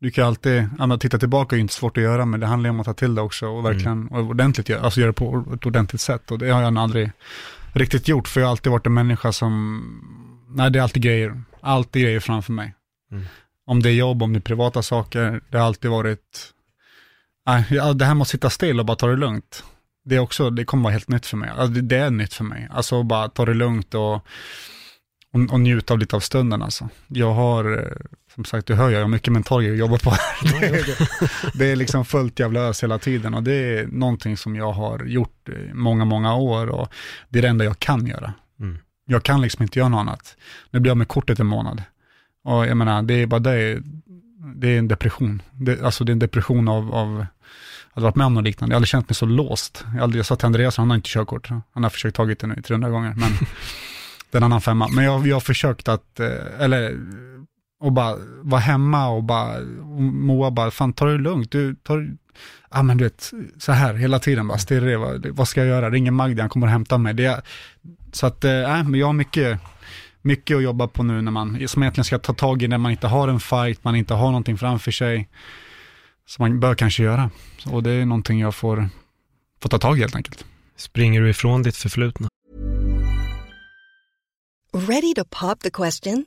du kan alltid, ja, titta tillbaka är inte svårt att göra, men det handlar om att ta till det också och verkligen mm. och ordentligt, alltså göra det på ett ordentligt sätt. Och det har jag aldrig riktigt gjort, för jag har alltid varit en människa som, nej det är alltid grejer, alltid grejer framför mig. Mm. Om det är jobb, om det är privata saker, det har alltid varit, nej, det här med att sitta still och bara ta det lugnt, det är också, det kommer vara helt nytt för mig. Alltså, det är nytt för mig, alltså bara ta det lugnt och, och, och njuta av lite av stunden alltså. Jag har eh, som sagt, du hör jag har mycket mental att jobba på. det, är, det är liksom fullt jävla ös hela tiden och det är någonting som jag har gjort i många, många år och det är det enda jag kan göra. Mm. Jag kan liksom inte göra något annat. Nu blir jag med kortet en månad. Och jag menar, det är bara det, det är en depression. Det, alltså det är en depression av, av att ha varit med om något liknande. Jag har aldrig känt mig så låst. Jag, aldrig, jag sa till Andreas, han har inte körkort. Han har försökt tagit det nu 300 gånger, men det är en annan femma. Men jag, jag har försökt att, eh, eller och bara vara hemma och bara, och Moa bara, fan ta det lugnt, du tar, ja men du vet, så här hela tiden bara stirrig, vad, vad ska jag göra, ringer Magdi, han kommer och hämtar mig. Det är, så att, äh, men jag har mycket, mycket att jobba på nu när man, som egentligen ska ta tag i när man inte har en fight, man inte har någonting framför sig, som man bör kanske göra. Och det är någonting jag får, får ta tag i helt enkelt. Springer du ifrån ditt förflutna? Ready to pop the question?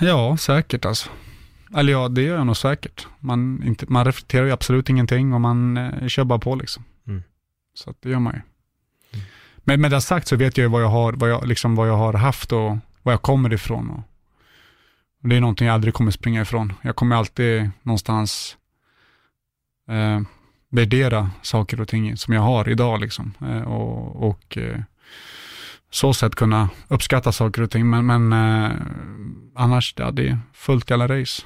ja, säkert alltså. Eller ja, det gör jag nog säkert. Man, inte, man reflekterar ju absolut ingenting och man eh, kör bara på liksom. Mm. Så att det gör man ju. Mm. Men med det sagt så vet jag ju vad jag har, vad jag, liksom vad jag har haft och var jag kommer ifrån. Och, och det är någonting jag aldrig kommer springa ifrån. Jag kommer alltid någonstans eh, värdera saker och ting som jag har idag liksom. Eh, och, och eh, så sätt kunna uppskatta saker och ting. Men, men eh, annars, ja, det är fullt jävla race.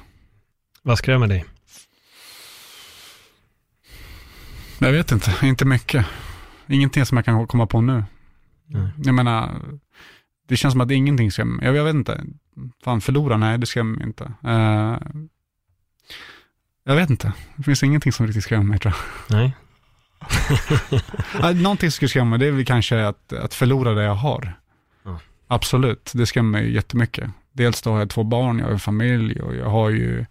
Vad skrämmer dig? Jag vet inte, inte mycket. Ingenting som jag kan komma på nu. Mm. Jag menar, det känns som att ingenting skrämmer jag, jag vet inte. Fan, förlora, nej det skrämmer inte. Uh, jag vet inte, det finns ingenting som riktigt skrämmer mig tror jag. Nej. Någonting som skulle skrämma mig, det är väl kanske att, att förlora det jag har. Ja. Absolut, det skrämmer mig jättemycket. Dels då har jag två barn, jag har en familj och jag har ju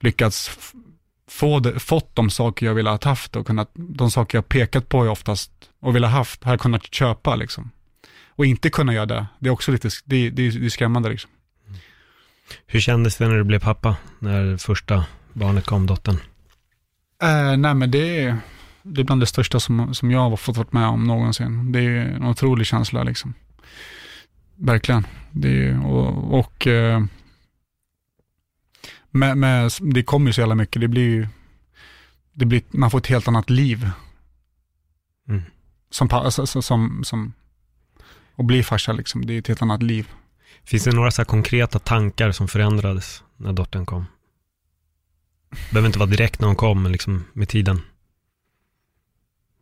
lyckats få det, fått de saker jag ville ha haft och kunnat, de saker jag pekat på jag oftast och ville ha haft, har jag kunnat köpa liksom. Och inte kunna göra det, det är också lite, det, det, det är skrämmande liksom. Hur kändes det när du blev pappa? När första barnet kom, dottern? Eh, nej men det är, det är bland det största som, som jag har fått vara med om någonsin. Det är en otrolig känsla liksom. Verkligen. Det är, och, och eh, med, med, det kommer ju så jävla mycket. Det blir ju, det blir, man får ett helt annat liv. Mm. Som, alltså, alltså, som, som, och bli farsa liksom. Det är ett helt annat liv. Finns det några så här konkreta tankar som förändrades när dottern kom? behöver inte vara direkt när hon kom, men liksom med tiden.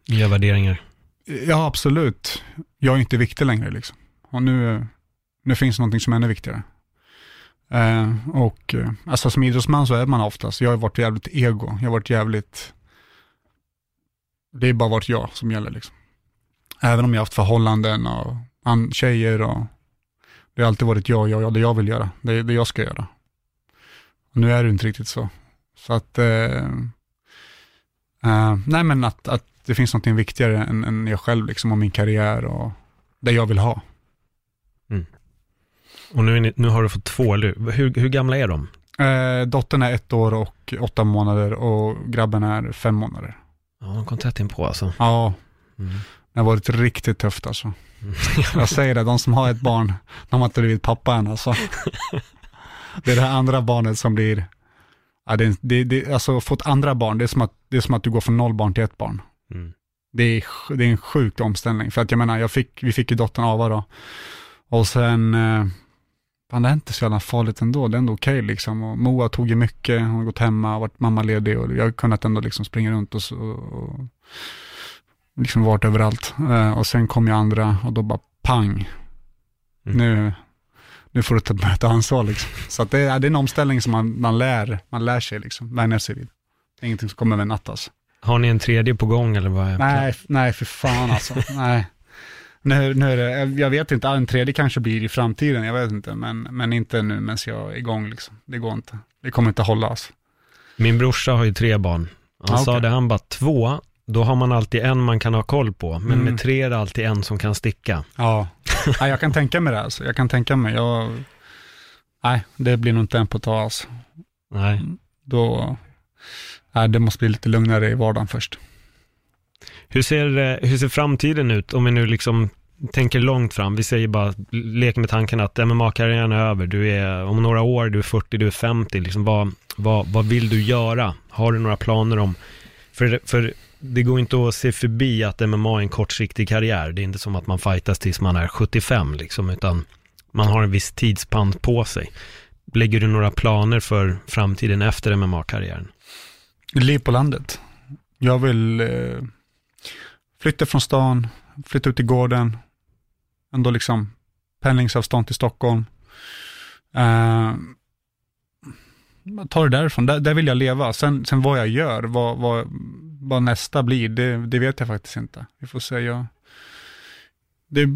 Nya värderingar. Ja, absolut. Jag är inte viktig längre liksom. Och nu, nu finns någonting som är ännu viktigare. Eh, och eh, alltså som idrottsman så är man oftast, jag har varit jävligt ego, jag har varit jävligt, det är bara varit jag som gäller liksom. Även om jag har haft förhållanden och tjejer och det har alltid varit jag, jag, jag, det jag vill göra, det, det jag ska göra. Och nu är det inte riktigt så. Så att, eh, eh, nej men att, att det finns något viktigare än, än jag själv liksom och min karriär och det jag vill ha. Och nu, ni, nu har du fått två, eller hur, hur gamla är de? Eh, dottern är ett år och åtta månader och grabben är fem månader. Ja, de kom tätt på alltså. Ja, Mm. det har varit riktigt tufft alltså. Jag säger det, de som har ett barn, de har inte blivit pappa än alltså. Det är det här andra barnet som blir, ja, det, det, det, alltså få ett andra barn, det är, som att, det är som att du går från noll barn till ett barn. Mm. Det är, det är en sjuk omställning. För att jag menar, jag fick, vi fick ju dottern Ava då. Och sen, eh, fan det är inte så jävla farligt ändå. Det är ändå okej liksom. Och Moa tog ju mycket, hon har gått hemma och varit mammaledig och jag har kunnat ändå liksom springa runt och, så, och liksom varit överallt. Eh, och sen kom ju andra och då bara pang. Mm. Nu, nu får du ta ett ansvar liksom. Så att det, är, det är en omställning som man, man lär, man lär sig liksom, vänja sig vid. Det är ingenting som kommer över en natt alltså. Har ni en tredje på gång eller vad Nej, nej för fan alltså. nej. Nu, nu är det, jag vet inte, en tredje kanske blir i framtiden, jag vet inte, men, men inte nu medan jag är igång liksom. Det går inte. Det kommer inte hålla alltså. Min brorsa har ju tre barn. Han Ah, sa okej. det, han bara två, då har man alltid en man kan ha koll på, men Mm. med tre är det alltid en som kan sticka. Ja, nej, jag kan tänka mig det alltså. Jag kan tänka mig, jag, nej, det blir nog inte en på ett tag alltså. Nej. Då, nej, det måste bli lite lugnare i vardagen först. Hur ser, eh, hur ser framtiden ut om vi nu liksom tänker långt fram? Vi säger bara, leker med tanken att MMA-karriären är över. Du är om några år, du är 40, du är 50. Liksom, vad, vad, vad vill du göra? Har du några planer om? För, för det går inte att se förbi att MMA är en kortsiktig karriär. Det är inte som att man fightas tills man är 75 liksom, utan man har en viss tidsspann på sig. Lägger du några planer för framtiden efter MMA-karriären? Liv på landet. Jag vill eh, flytta från stan, flytta ut i gården, ändå liksom pendlingsavstånd till Stockholm. Eh, ta det därifrån, där, där vill jag leva. Sen, sen vad jag gör, vad, vad, vad nästa blir, det, det vet jag faktiskt inte. Vi får se. Jag, det,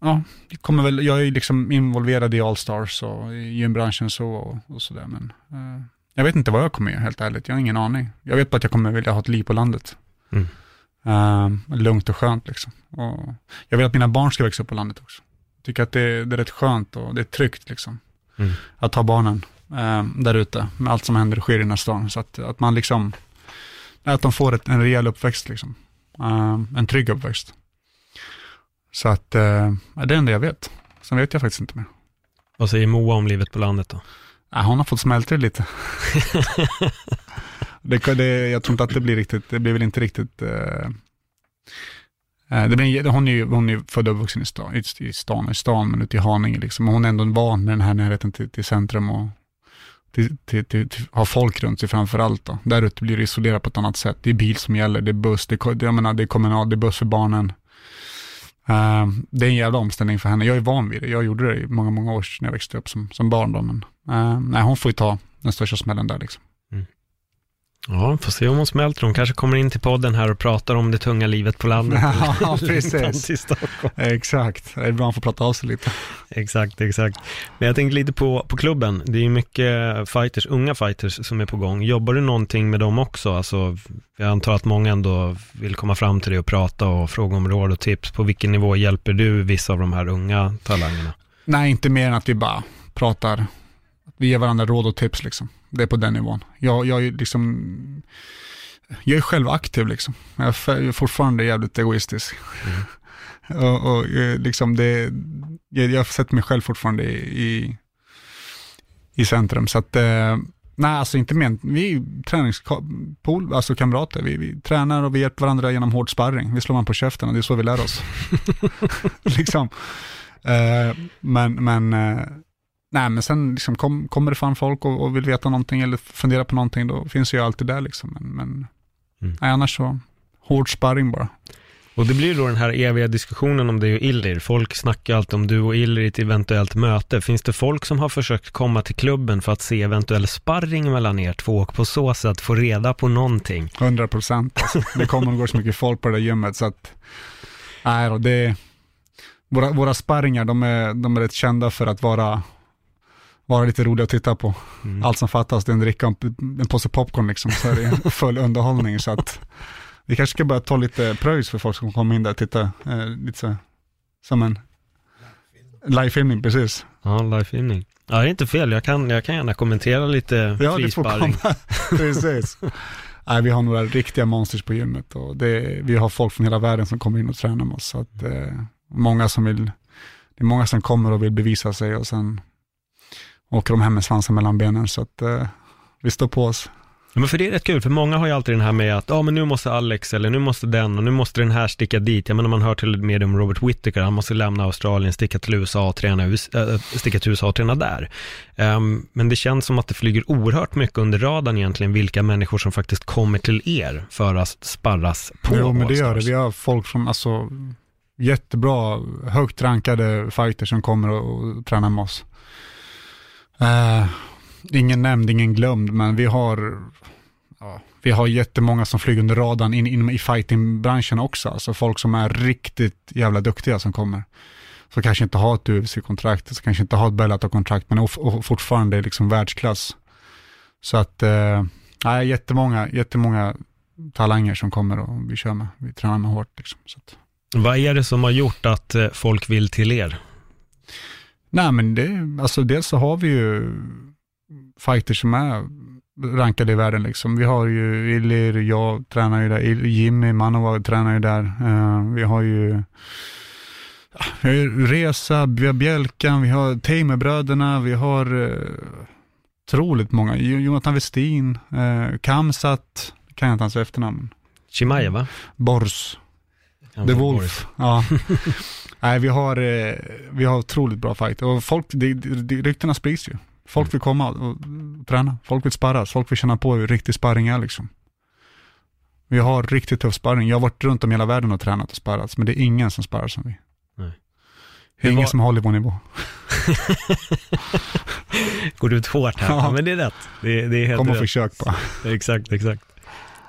ja, det kommer väl, jag är liksom involverad i Allstars och i gymbranschen så och, och sådär, men eh, jag vet inte vad jag kommer göra helt ärligt, jag har ingen aning. Jag vet bara att jag kommer vilja ha ett liv på landet. Mm. Eh, lugnt och skönt liksom. Och jag vill att mina barn ska växa upp på landet också. Jag tycker att det, det är rätt skönt och det är tryggt liksom. Mm. Att ha barnen eh, där ute med allt som händer och sker i den här stan. Så att, att man liksom, att de får ett, en rejäl uppväxt liksom. Eh, en trygg uppväxt. Så att, eh, det är det enda jag vet. Sen vet jag faktiskt inte mer. Vad säger Moa om livet på landet då? Ja, hon har fått smälta det lite. det, det, jag tror inte att det blir riktigt, det blir väl inte riktigt, eh, eh, det blir, hon är ju hon är ju född och uppvuxen i stan, i, stan, i stan, men ute i Haninge liksom. Och hon är ändå van med den här närheten till, till centrum och till, till, till, till, ha folk runt sig framför allt. Då. Där ute blir det isolerat på ett annat sätt. Det är bil som gäller, det är buss, det, jag menar, det är kommunal, det är buss för barnen. Ehm, det är en jävla omställning för henne. Jag är van vid det. Jag gjorde det i många, många år när jag växte upp som, som barn. Då, men ehm, nej, hon får ju ta den största smällen där liksom. Ja, får se om hon smälter. Hon kanske kommer in till podden här och pratar om det tunga livet på landet. Ja, precis. Exakt, det är bra att få prata av sig lite. Exakt, exakt. Men jag tänkte lite på, på klubben. Det är ju mycket fighters, unga fighters som är på gång. Jobbar du någonting med dem också? Alltså, jag antar att många ändå vill komma fram till dig och prata och fråga om råd och tips. På vilken nivå hjälper du vissa av de här unga talangerna? Nej, inte mer än att vi bara pratar. Vi ger varandra råd och tips liksom. Det är på den nivån. Jag, jag, är liksom, jag är själv aktiv liksom. Jag är fortfarande jävligt egoistisk. Mm. och, och eh, liksom det, jag, jag sätter mig själv fortfarande i, i centrum. Så att, eh, nej alltså inte men, vi är träningspool, alltså kamrater. Vi, vi tränar och vi hjälper varandra genom hård sparring. Vi slår man på käften och det är så vi lär oss. liksom. Eh, men, men Nej, men sen liksom kom, kommer det fram folk och, och, vill veta någonting eller fundera på någonting, då finns jag alltid där liksom. Men, men mm. nej, annars så, hård sparring bara. Och det blir då den här eviga diskussionen om dig och Illir. Folk snackar alltid om du och Illir i ett eventuellt möte. Finns det folk som har försökt komma till klubben för att se eventuell sparring mellan er två och på så sätt få reda på någonting? 100 procent. Alltså. Det kommer och går så mycket folk på det där gymmet så att, nej då, det, våra, våra sparringar, de är, de är rätt kända för att vara vara lite rolig att titta på. Mm. Allt som fattas det är en dricka och en påse popcorn liksom, så är det full underhållning. Så att vi kanske ska börja ta lite pröjs för folk som kommer in där och titta, eh, lite så, som en livefilmning, precis. Ja, livefilmning. Ja, det är inte fel, jag kan, jag kan gärna kommentera lite ja, frisparring. precis. Nej, vi har några riktiga monsters på gymmet och det, vi har folk från hela världen som kommer in och tränar med oss. Så att, eh, många som vill, det är många som kommer och vill bevisa sig och sen åker de hem med svansen mellan benen. Så att eh, vi står på oss. Ja, men för det är rätt kul, för många har ju alltid den här med att, ja men nu måste Alex, eller nu måste den, och nu måste den här sticka dit. Jag menar man hör till och med om Robert Whittaker, han måste lämna Australien, sticka till USA och träna, äh, sticka till USA och träna där. Um, men det känns som att det flyger oerhört mycket under radarn egentligen, vilka människor som faktiskt kommer till er för att sparras på Jo, men det gör det. Vi har folk från, alltså, jättebra, högt rankade fighters som kommer och, och tränar med oss. Uh, ingen nämnd, ingen glömd, men vi har, ja, vi har jättemånga som flyger under radarn in, in i fightingbranschen också. Alltså folk som är riktigt jävla duktiga som kommer. Som kanske inte har ett UFC-kontrakt, som kanske inte har ett Bellator-kontrakt, men fortfarande är liksom världsklass. Så att, uh, uh, jättemånga, jättemånga talanger som kommer och vi kör med. Vi tränar med hårt. Liksom, så att. Vad är det som har gjort att eh, folk vill till er? Nej, men det, alltså dels så har vi ju fighters som är rankade i världen liksom. Vi har ju Illir, jag tränar ju där, Jimmy Manova tränar ju där. Uh, vi har ju vi har ju Resa, vi har Bjälkan, vi har Teimerbröderna, vi har uh, otroligt många. Jonathan Westin, uh, Kamsat, kan jag inte hans efternamn. Chimaev va? Bors. The Wolf. Ja. Nej, vi har, eh, vi har otroligt bra fight och folk, det, det, ryktena sprids ju. Folk mm. vill komma och träna, folk vill sparras, folk vill känna på hur riktig sparring är liksom. Vi har riktigt tuff sparring. Jag har varit runt om hela världen och tränat och sparrats, men det är ingen som sparrar som vi. Nej. Det är ingen var... som håller vår nivå. Går ut hårt här, ja. men det är rätt. Det, det är helt Kom och rätt. försök bara. exakt, exakt.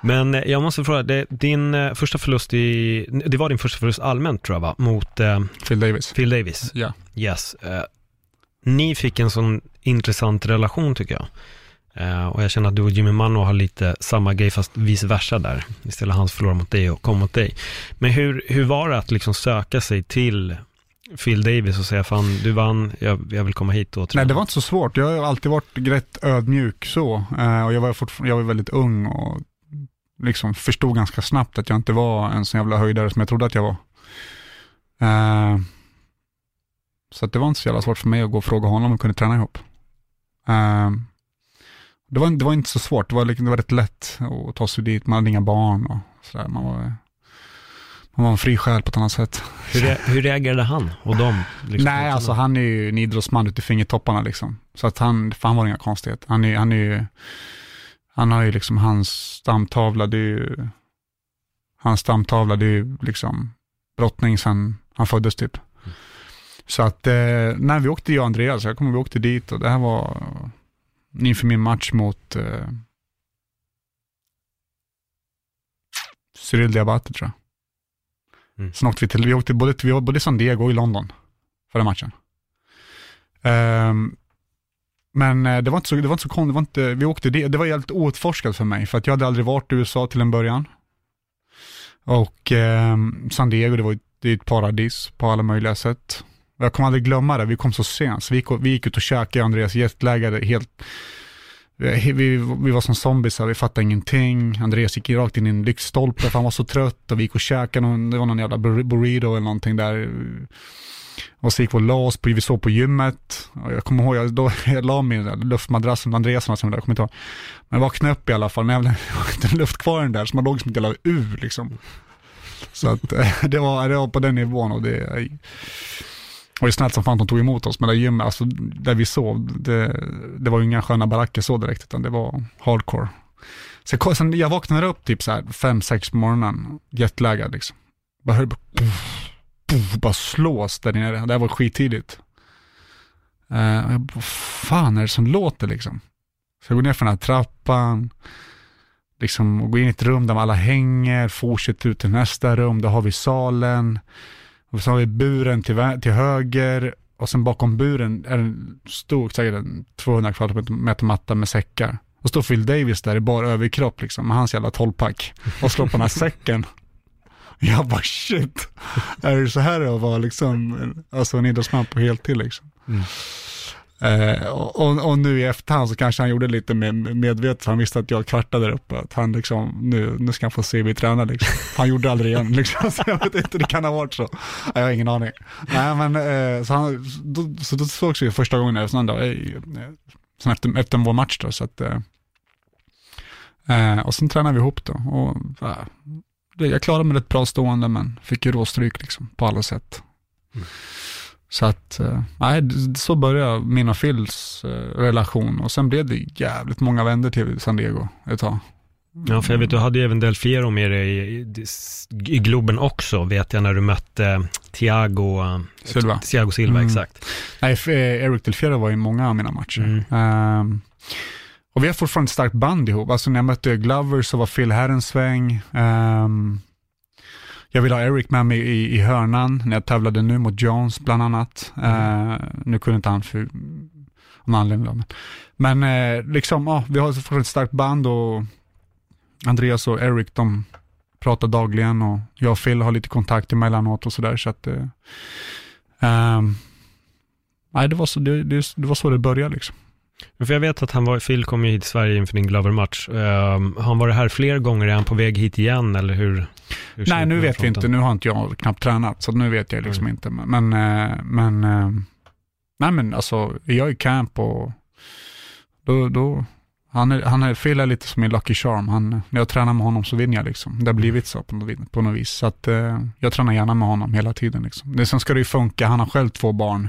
Men eh, jag måste fråga, det, din eh, första förlust i, det var din första förlust allmänt tror jag va? Mot eh, Phil Davis. Phil Davis. Ja. Yes. Eh, ni fick en sån intressant relation tycker jag. Eh, och jag känner att du och Jimmy Manno har lite samma grej fast vice versa där. Istället hans förlora mot dig och kom mot dig. Men hur, hur var det att liksom söka sig till Phil Davis och säga fan du vann, jag, jag vill komma hit och träna. Nej det var inte så svårt, jag har alltid varit rätt ödmjuk så. Uh, och jag var, jag var väldigt ung och liksom förstod ganska snabbt att jag inte var en sån jävla höjdare som jag trodde att jag var. Uh, så det var inte så jävla svårt för mig att gå och fråga honom om vi kunde träna ihop. Uh, det, var, det var inte så svårt, det var, det var rätt lätt att ta sig dit, man hade inga barn och sådär. Man var, man var en fri själ på ett annat sätt. Hur, hur reagerade han och dem? Liksom, Nej, alltså han är ju en idrottsman ute i fingertopparna liksom. Så att han, fan var inga konstigheter. Han är, han är ju han har ju liksom hans stamtavla, det är ju, hans stamtavla, det är ju liksom brottning sedan han föddes typ. Mm. Så att, eh, när vi åkte, jag och Andreas, jag kommer vi åkte dit och det här var inför min match mot, eh, Cyril Diabate tror jag. Mm. Sen åkte vi till, vi åkte både, vi var både i San Diego och i London förra matchen. Ehm, men eh, det var inte så, det var inte så konstigt, det var inte, vi åkte det, det var helt outforskat för mig, för att jag hade aldrig varit i USA till en början. Och eh, San Diego, det var ju- det är ett paradis på alla möjliga sätt. Jag kommer aldrig glömma det, vi kom så sent, så vi, gick- vi gick ut och käkade, Andreas jetlaggade helt, eh, vi, vi, vi var som zombies, vi fattade ingenting. Andreas gick rakt in i en lyktstolpe för han var så trött och vi gick och käkade, någon, det var någon jävla burrito eller någonting där. Och så gick vi och la oss, på, vi sov på gymmet. Och jag kommer ihåg, jag, då, jag la mig i den där luftmadrassen, Andreas som där, jag kommer inte ihåg. Men jag vaknade upp i alla fall, när jag hade inte luft kvar i den där, så man låg som ett jävla ur liksom. Så att det var, det var på den nivån och det var ju snällt som fan att de tog emot oss, men det gymmet, alltså där vi sov, det, det var ju inga sköna baracker så direkt, utan det var hardcore. Så jag, sen jag vaknade upp typ så här fem, sex på morgonen, jetlaggad liksom. Bara hörde bara, puff, puff, bara slås där nere. Det här var skittidigt. Uh, jag bara, vad fan är det som låter liksom? Så jag går ner för den här trappan, liksom och går in i ett rum där alla hänger, fortsätter ut till nästa rum, där har vi salen. Och så har vi buren till, till höger och sen bakom buren är en stor, säkert en 200 kvadratmeter matta med säckar. Och står Phil Davis där i bara överkropp liksom, med hans jävla tolvpack och slår på den här säcken. Jag bara shit, är det så här att vara liksom, alltså en idrottsman på heltid liksom? Mm. Eh, och, och, nu i efterhand så kanske han gjorde lite med, medvetet, han visste att jag kvartade där uppe, att han liksom, nu, nu ska han få se vi tränar liksom. Han gjorde aldrig igen liksom, så jag vet inte, det kan ha varit så. Jag har ingen aning. Nej men, eh, så, han, då, så då sågs vi första gången efter en dag, eh, sen efter, efter vår match då, så att, eh, eh, och sen tränade vi ihop då, och eh, det- jag klarade mig rätt bra stående, men fick ju råstryk liksom, på alla sätt. Så att, eh, nej, så började min och Phils eh, relation och sen blev det jävligt många vänner till San Diego ett tag. Ja, för jag vet, du hade ju även Del Fiero med dig i, i, Globen också, vet jag, när du mötte Thiago eh, Silva. Thiago Silva, Mm. exakt. Nej, Eric Delfiero var i många av mina matcher. Mm. Ehm, och vi har fortfarande ett starkt band ihop. Alltså när jag mötte Glover så var Phil här en sväng. Ehm, jag ville ha Eric med mig i, i hörnan när jag tävlade nu mot Jones bland annat. Ehm, nu kunde inte han för någon anledning. då, Men, men eh, liksom, ja, vi har fortfarande ett starkt band och Andreas och Eric, de pratar dagligen och jag och Phil har lite kontakt emellanåt och sådär. Så att, eh, ehm, nej, det var, så, det, det, det var så det började liksom. För jag vet att han var, Phil kom ju hit till Sverige inför din Glover-match. Um, har han varit här fler gånger? Är han på väg hit igen eller hur? hur Nej, nu vet vi inte. Nu har inte jag knappt tränat, så nu vet jag liksom Mm. inte. Men, eh, men, eh, nej men alltså, är jag i camp och då, då han är, han är, Phil är lite som min Lucky Charm. Han, när jag tränar med honom så vinner jag liksom. Det har blivit så på något, på något vis. Så att eh, jag tränar gärna med honom hela tiden liksom. Det, sen ska det ju funka. Han har själv två barn.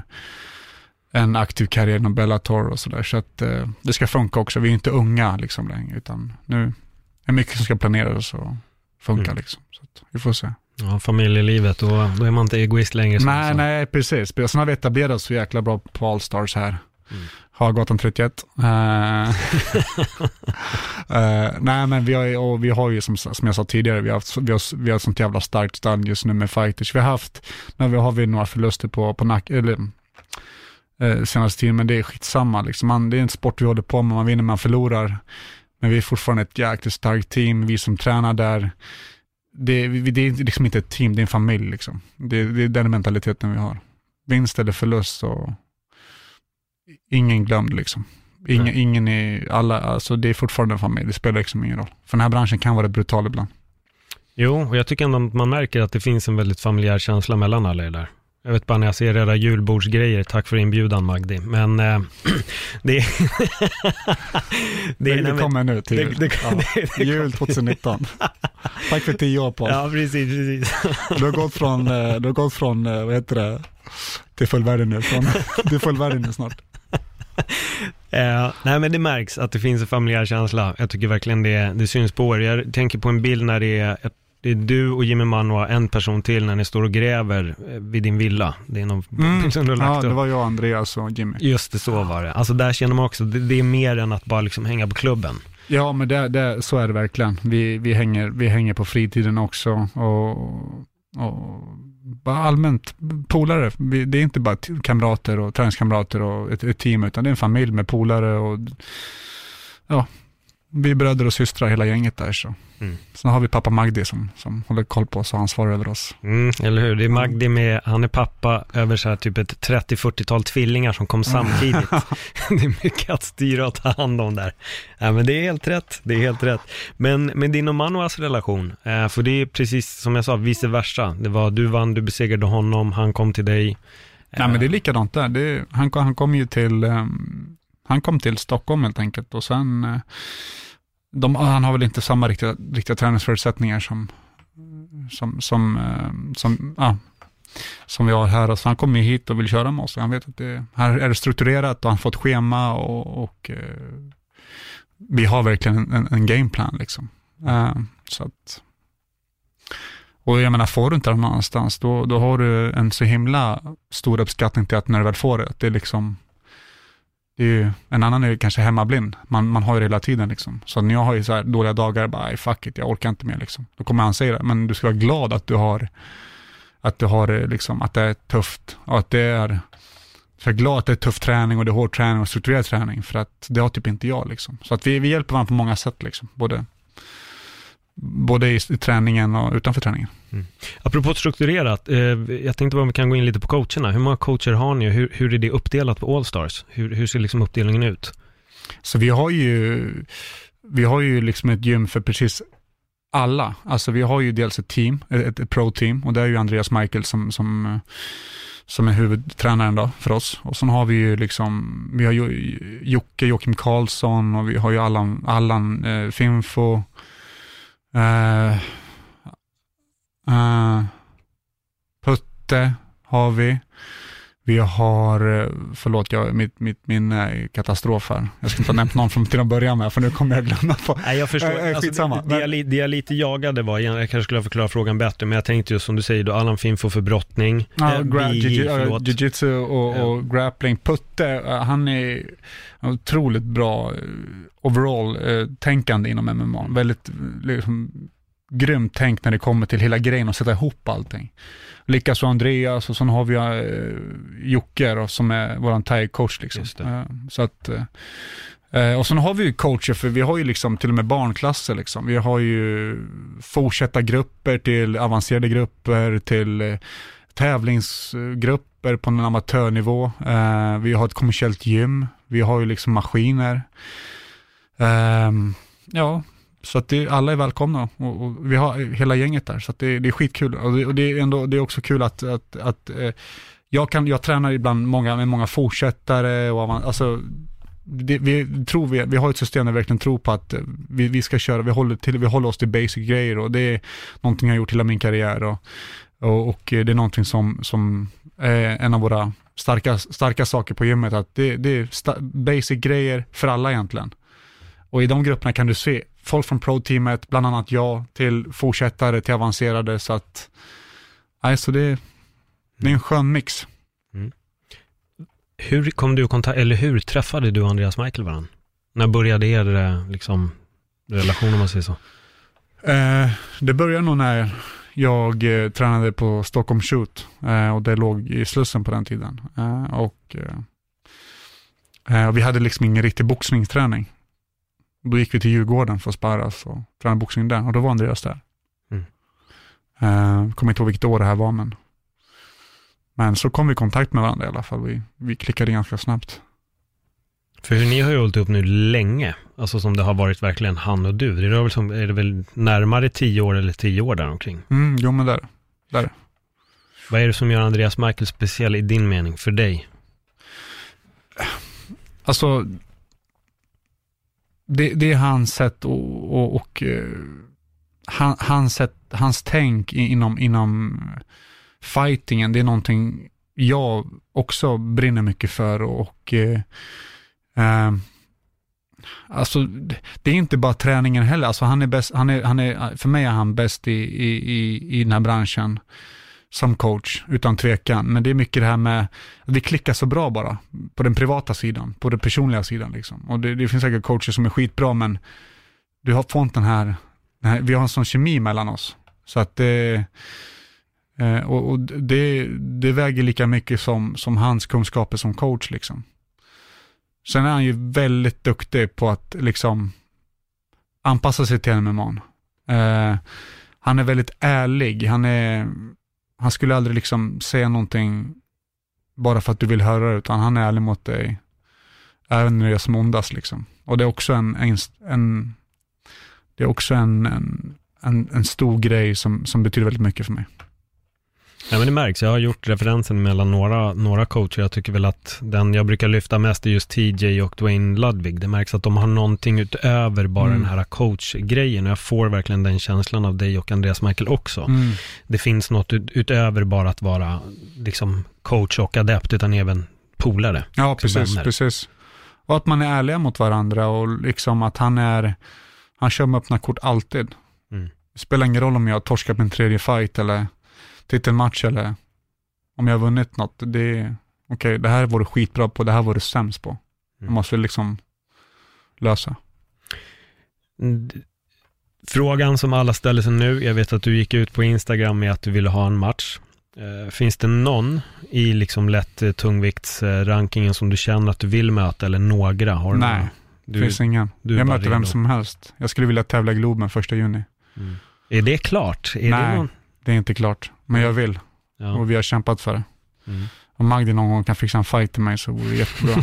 En aktiv karriär inom Bellator och sådär. Så att eh, det ska funka också. Vi är inte unga liksom längre, utan nu är det mycket som ska planeras och funka Mm. liksom. Så att vi får se. Ja, familjelivet, då, då är man inte egoist längre. Nej, nej, precis. Sen har vi etablerat oss så jäkla bra på Allstars här. Mm. Hagatan 31. Eh, eh, nej, men vi har, och vi har ju som, som jag sa tidigare, vi har, haft, vi har, vi har sånt jävla starkt stand just nu med fighters. Vi har haft, nu har vi några förluster på, på nack, eller eh, senaste tiden, men det är skitsamma liksom. Man, det är en sport vi håller på med, man vinner, man förlorar. Men vi är fortfarande ett jäkligt starkt team, vi som tränar där. Det, det är liksom inte ett team, det är en familj liksom. Det, det är den mentaliteten vi har. Vinst eller förlust och ingen glömd liksom. Ingen, Nej. ingen är, alla, alltså det är fortfarande en familj, det spelar liksom ingen roll. För den här branschen kan vara brutal ibland. Jo, och jag tycker ändå att man märker att det finns en väldigt familjär känsla mellan alla er där. Jag vet bara när jag ser era julbordsgrejer, tack för inbjudan Magdi, men eh, det är... Det, det, kommer nu till det- det- ja, jul 2019. Tack för tio år Paul. Ja, precis, precis. Du har gått från, eh, du har gått från eh, vad heter det, till fullvärdig nu. Från, till fullvärdig nu snart. Eh, nej men det märks att det finns en familjär känsla. Jag tycker verkligen det, det syns på er. Jag tänker på en bild när det är, ett, det är du och Jimmy och en person till när ni står och gräver eh, vid din villa. Det är någon bild som du har lagt Mm. Ja, det var jag, Andreas och Jimmy. Just det, så var det. Alltså där känner man också, det, det är mer än att bara liksom hänga på klubben. Ja, men det, det, så är det verkligen. Vi, vi, hänger, vi hänger på fritiden också och, och bara allmänt polare. Vi, det är inte bara kamrater och träningskamrater och ett, ett, team, utan det är en familj med polare och ja, vi är bröder och systrar hela gänget där. Så. Mm. Sen har vi pappa Magdi som, som håller koll på oss och ansvarar över oss. Mm, eller hur, det är Magdi med, han är pappa över så här typ ett 30-40-tal tvillingar som kom samtidigt. det är mycket att styra och ta hand om där. Ja, men det är helt rätt, det är helt rätt. Men med din och Manuas relation, eh, för det är precis som jag sa, vice versa. Det var, du vann, du besegrade honom, han kom till dig. Nej, men det är likadant där. Det, han, han kom ju till, um, han kom till Stockholm helt enkelt och sen uh, de, han har väl inte samma riktiga, riktiga träningsförutsättningar som, som, som, eh, som, ja, som vi har här. Så han kommer hit och vill köra med oss. Han vet att det, här är det strukturerat och han har fått schema och, och eh, vi har verkligen en, en gameplan liksom. Eh, så att, och jag menar, får du inte det någon annanstans, då, då har du en så himla stor uppskattning till att när du väl får det, att det är liksom det är ju, en annan är kanske hemmablind. Man, man har ju det hela tiden liksom. Så när jag har ju så här dåliga dagar, bara fuck it, jag orkar inte mer liksom. Då kommer han säga det, men du ska vara glad att du har, att du har liksom, att det är tufft och att det är, Jag är glad att det är tuff träning och det är hård träning och strukturerad träning, för att det har typ inte jag liksom. Så att vi, vi hjälper varandra på många sätt liksom, både både i, i träningen och utanför träningen. Mm. Apropå strukturerat, eh, jag tänkte bara om vi kan gå in lite på coacherna. Hur många coacher har ni och hur, hur är det uppdelat på Allstars? Hur, hur ser liksom uppdelningen ut? Så vi har ju, vi har ju liksom ett gym för precis alla. Alltså vi har ju dels ett team, ett, ett pro-team och det är ju Andreas Michael som, som, som är huvudtränaren då för oss. Och sen har vi ju liksom, vi har Jocke, Joakim Karlsson och vi har ju Allan, Allan eh, Finfo, Eh, uh, Putte har vi. Vi har, eh, förlåt, jag, mitt, mitt är katastrof här. Jag ska inte ha nämnt någon från till att börja med, för nu kommer jag glömma på. Nej, jag förstår. Äh, alltså, det, det, jag, det jag lite jagade var, jag kanske skulle förklara frågan bättre, men jag tänkte just som du säger, då Allan Finfo för brottning. Ja, äh, jiu-jitsu och, och ja. grappling. Putte, han är otroligt bra overall-tänkande inom MMA. Väldigt liksom, grymt tänk när det kommer till hela grejen och sätta ihop allting. Likaså Andreas och sen har vi uh, Jocke då, som är vår thai-coach. Liksom. Uh, så att, uh, och sen har vi ju coacher, för vi har ju liksom till och med barnklasser. Liksom. Vi har ju fortsätta grupper till avancerade grupper, till tävlingsgrupper på en amatörnivå. vi har ett kommersiellt gym, vi har ju liksom maskiner. ja, så att det, alla är välkomna och, och, vi har hela gänget där, så att det, det är skitkul. Och det, och det, är ändå, det är också kul att, att, att eh, jag, kan, jag tränar ibland många, med många fortsättare och alltså, det, vi, tror vi, vi har ett system där vi verkligen tror på att eh, vi, vi ska köra, vi håller, till, vi håller oss till basic grejer och det är någonting jag har gjort hela min karriär och, och, och eh, det är någonting som, som är en av våra starka, starka saker på gymmet, att det, det är basic grejer för alla egentligen. Och i de grupperna kan du se folk från pro-teamet, bland annat jag, till fortsättare, till avancerade, så att, nej, så det, det är en skön mix. Mm. Hur kom du i kontakt, eller hur träffade du Andreas Michael varandra? När började er eh, liksom, relation om man säger så? Eh, det började nog när jag eh, tränade på Stockholm Shoot eh, och det låg i Slussen på den tiden. Eh, och, eh, och vi hade liksom ingen riktig boxningsträning. Då gick vi till Djurgården för att sparras och träna boxning där och då var Andreas där. Mm. Uh, kommer inte ihåg vilket år det här var men, men så kom vi i kontakt med varandra i alla fall. Vi, vi klickade ganska snabbt. För hur ni har ju hållit upp nu länge, alltså som det har varit verkligen han och du. Det är, väl som, är det väl närmare tio år eller tio år däromkring? Mm, jo men där, där. Vad är det som gör Andreas Michael speciell i din mening, för dig? Alltså, det, det är hans sätt och, och, och uh, han, hans, sätt, hans tänk inom, inom fightingen, det är någonting jag också brinner mycket för och och uh, Alltså, det är inte bara träningen heller. Alltså, han är bäst, han är, han är, för mig är han bäst i, i, i, i den här branschen som coach, utan tvekan. Men det är mycket det här med, att vi klickar så bra bara, på den privata sidan, på den personliga sidan liksom. Och det, det finns säkert coacher som är skitbra, men du har fått den här, den här, vi har en sån kemi mellan oss. Så att det, eh, och, och det, det väger lika mycket som, som hans kunskaper som coach liksom. Sen är han ju väldigt duktig på att liksom anpassa sig till MMA. Eh, han är väldigt ärlig, han, är, han skulle aldrig liksom säga någonting bara för att du vill höra det, utan han är ärlig mot dig även när det är som ondast. Liksom. Och det är också en, en, en det är också en, en, en, en stor grej som, som betyder väldigt mycket för mig. Ja, men det märks. Jag har gjort referensen mellan några, några coacher. Jag tycker väl att den jag brukar lyfta mest är just TJ och Dwayne Ludwig. Det märks att de har någonting utöver bara mm. den här coachgrejen. Och jag får verkligen den känslan av dig och Andreas Michael också. Mm. Det finns något ut, utöver bara att vara liksom coach och adept, utan även polare. Ja, precis, vänner. precis. Och att man är ärliga mot varandra och liksom att han är, han kör med öppna kort alltid. Mm. Det spelar ingen roll om jag torskar på en tredje fight eller titelmatch eller om jag har vunnit något. Det är, okej, okay, det här var du skitbra på, det här var du sämst på. Jag mm. måste liksom lösa. Frågan som alla ställer sig nu, jag vet att du gick ut på Instagram med att du ville ha en match. Eh, finns det någon i liksom lätt eh, tungviktsrankingen som du känner att du vill möta eller några? Har du Nej, det finns ingen. jag möter vem som helst. Jag skulle vilja tävla i Globen första juni. Mm. Är det klart? Är Nej, det, någon... det, är inte klart. Men jag vill. Ja. Och vi har kämpat för det. Mm. Om Magdi någon gång kan fixa en fight till mig så vore det jättebra.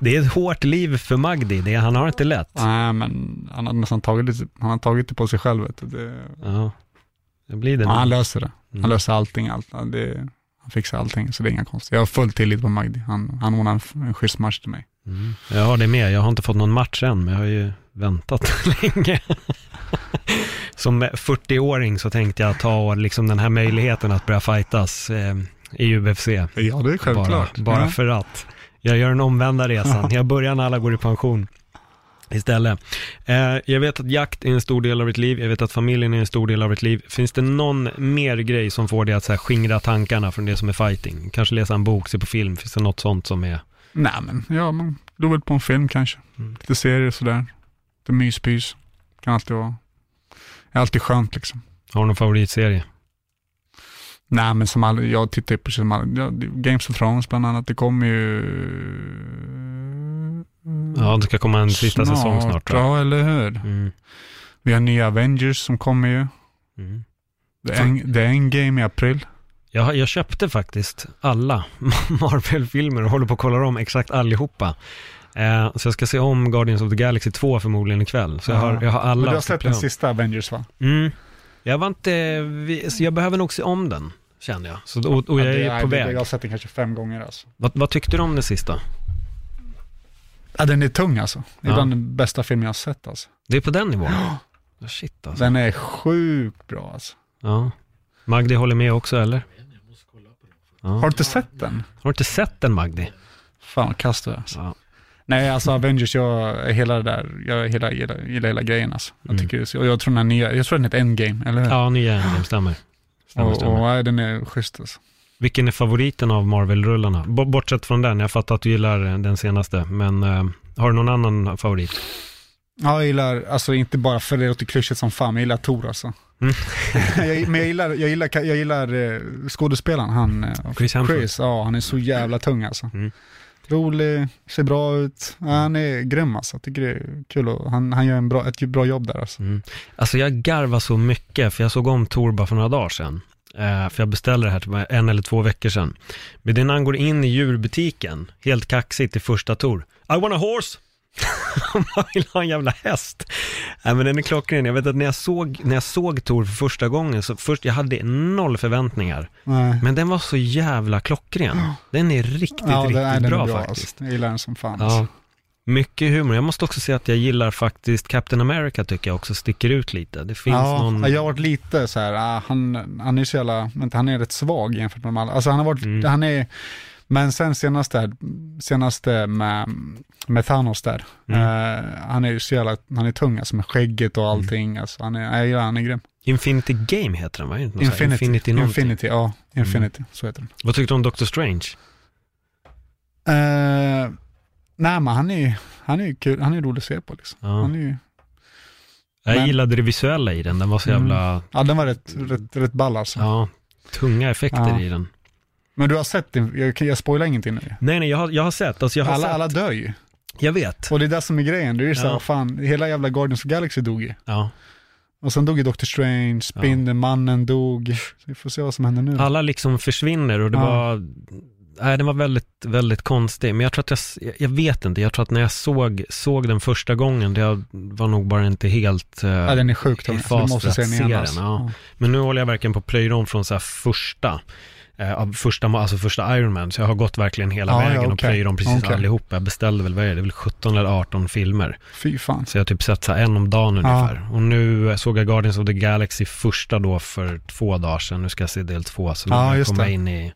det är ett hårt liv för Magdi, det, han har inte lätt. Nej, men han har nästan tagit, han har tagit det på sig själv. Det, ja. Det blir det. Ja, han löser det. Han mm. löser allting. Allt. Det, han fixar allting, så det är inga konstigt. Jag har full tillit på Magdi. Han, han ordnar en, en schysst match till mig. Mm. Jag har det med. Jag har inte fått någon match än, men jag har ju väntat länge. Som 40-åring så tänkte jag ta liksom den här möjligheten att börja fightas eh, i UFC. Ja, det är självklart. Bara, bara ja. för att. Jag gör den omvända resan. Jag börjar när alla går i pension istället. Eh, jag vet att jakt är en stor del av ditt liv, jag vet att familjen är en stor del av ditt liv. Finns det någon mer grej som får dig att så här, skingra tankarna från det som är fighting? Kanske läsa en bok, se på film, finns det något sånt som är? Nej men, ja man går väl på en film kanske. Mm. Lite serier sådär. Lite myspys. Kan alltid vara, är alltid skönt liksom. Har du någon favoritserie? Nej men som all, jag tittar på som all, ja, Games of Thrones bland annat, det kommer ju Ja, det ska komma en sista snart, säsong snart. Ja, eller hur? Mm. Vi har nya Avengers som kommer ju. Mm. Det, är en, det är en game i april. Jag, jag köpte faktiskt alla Marvel-filmer och håller på att kolla om exakt allihopa. Eh, så jag ska se om Guardians of the Galaxy 2 förmodligen ikväll. Så jag har, jag har alla. Men du har sett den sista Avengers va? Mm. Jag var inte, så jag behöver nog se om den, känner jag. Så, och, och jag ja, är på väg. Jag har sett den kanske fem gånger alltså. Vad, vad tyckte du om det sista? Ja, den är tung alltså. Det är ja. den bästa film jag har sett alltså. Det är på den nivån? Ja. Shit alltså. Den är sjukt bra alltså. Ja. Magdi håller med också eller? Ja. Har du inte sett den? Har du inte sett den Magdi? Fan vad kast du är alltså. Ja. Nej, alltså Avengers, jag, hela det där, jag hela, gillar, gillar hela grejen alltså. Jag, mm. tycker, och jag tror den här nya, jag tror den heter Endgame, eller hur? Ja, nya Endgame, stämmer. stämmer, stämmer. och, och den är schysst alltså. Vilken är favoriten av Marvel-rullarna? Bortsett från den, jag fattar att du gillar den senaste, men uh, har du någon annan favorit? Ja, jag gillar, alltså inte bara för det låter klyschigt som fan, men jag gillar Tor alltså. Mm. jag, men jag gillar, jag gillar, jag gillar uh, skådespelaren, han, uh, Chris, Chris ja han är så jävla tung alltså. Mm. Rolig, ser bra ut, ja, han är grym alltså. Jag tycker det är kul och han, han gör en bra, ett bra jobb där alltså. Mm. Alltså jag garvar så mycket, för jag såg om Tor bara för några dagar sedan. Eh, för jag beställde det här typ en eller två veckor sedan. Men det är när han går in i djurbutiken, helt kaxigt i första tor. I want a horse! Man vill ha en jävla häst. Nej men den är klockren. Jag vet att när jag såg, när jag såg Tor för första gången, så först, jag hade noll förväntningar. Nej. Men den var så jävla klockren. Den är riktigt, ja, riktigt är, bra, bra, faktiskt. Alltså. Jag gillar den som fan. Ja. Alltså. Mycket humor. Jag måste också säga att jag gillar faktiskt Captain America tycker jag också sticker ut lite. Det finns ja, någon... jag har varit lite så här, ah, han, han är så jävla, han är rätt svag jämfört med de andra. Alltså han har varit, mm. han är, men sen senaste, senaste med, med Thanos där, mm. uh, han är ju så jävla, han är tung alltså med skägget och mm. allting. Mm. Alltså, han är, jag han är grym. Infinity Game heter den va? Infinity, Infinity, Infinity, ja. Infinity, mm. så heter den. Vad tyckte du om Doctor Strange? Uh, nej men han är ju, han är ju kul, han är rolig att se på liksom. Ja. Han är ju, Jag Men- gillade det visuella i den, den var så Mm. jävla, ja den var rätt, rätt, rätt ball alltså. ja, tunga effekter Ja. i den. Men du har sett den, jag, jag spoilar ingenting nu. Nej, nej, jag har, jag har sett, alltså jag har Alla, sett, alla dör ju. jag vet. Och det är det som är grejen, det är ju Ja. vad fan, hela jävla Guardians of Galaxy dog ju. Ja. Och sen dog ju Doctor Strange, Spindelmannen dog. Så vi får se vad som händer nu. Alla liksom försvinner och det Ja. var, nej den var väldigt, väldigt konstig. Men jag tror att jag, jag, vet inte, jag tror att när jag såg, såg den första gången, det var nog bara inte helt eh, Ja, den är sjukt i alltså. Du fas måste för att se den. alltså. Ja. Men nu håller jag verkligen på att plöja om från så här första, av första, alltså första Iron Man. Så jag har gått verkligen hela Ja, ja, vägen och plöjer om precis Okej. allihop. Jag beställde väl, vad är det, det är väl 17 eller 18 filmer. Fy fan. Så jag har typ sett så en om dagen Ja. ungefär. Och nu såg jag Guardians of the Galaxy första då för två dagar sedan. Nu ska jag se del två, så nu Ja, ja, jag in i...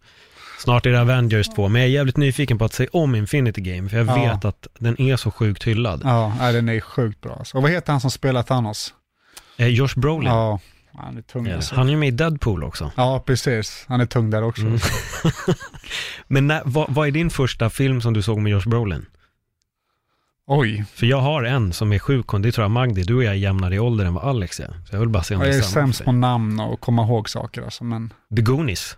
Snart är det Avengers 2, men jag är jävligt nyfiken på att se om Infinity Game, för jag Ja. vet att den är så sjukt hyllad. Ja, den är sjukt bra. Alltså. Och vad heter han som spelar Thanos? Eh, Josh Brolin, Ja, han är tung Ja, alltså. han är ju med i Deadpool också. Ja, precis. Han är tung där också. Mm. Men när, vad, vad är din första film som du såg med Josh Brolin? Oj, För jag har en som är sjuk, det tror jag Magdi, du och jag är jämnare i ålder än vad Alex är. Så jag vill bara se om jag det är är samma sämst för på dig. namn och komma ihåg saker alltså, men... The Goonies.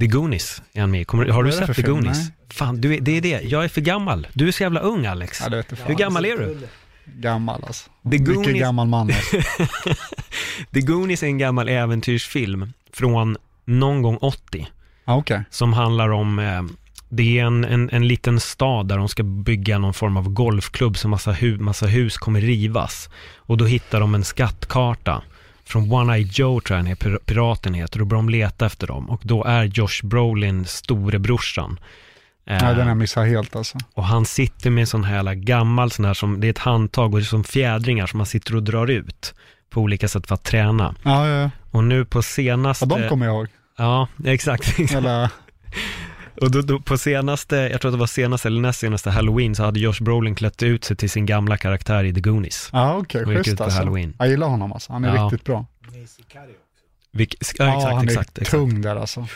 The Goonies är han med. Kommer, Har du är sett The? Goonies? Fan, du är, det är det. Jag är för gammal. Du är så jävla ung Alex. Ja, jag. Hur gammal är du? Gammal alltså. The Mycket Goonies- gammal man alltså. The Goonies är en gammal äventyrsfilm från någon gång 80. Ja, okej. Som handlar om, eh, det är en, en, en liten stad där de ska bygga någon form av golfklubb så massa, hu, massa hus kommer rivas. Och då hittar de en skattkarta från One Eye Joe tror jag den är, pir- piraten heter, och börjar de leta efter dem. Och då är Josh Brolin storebrorsan. Eh, Nej, den har jag missat helt alltså. och han sitter med en sån här gammal sån här som, det är ett handtag och det är som fjädringar som man sitter och drar ut på olika sätt för att träna. Ja, ja, ja. Och nu på senaste... ja de kommer jag ihåg. Ja, exakt. Eller, Och då, då, på senaste, jag tror att det var senaste eller näst senaste halloween så hade Josh Brolin klätt ut sig till sin gamla karaktär i The Goonies. ja okej, Och gick ut schysst alltså. Halloween. Jag gillar honom alltså, han är Ja. riktigt bra. Vilk, ja, exakt, han är exakt, exakt. tung där alltså.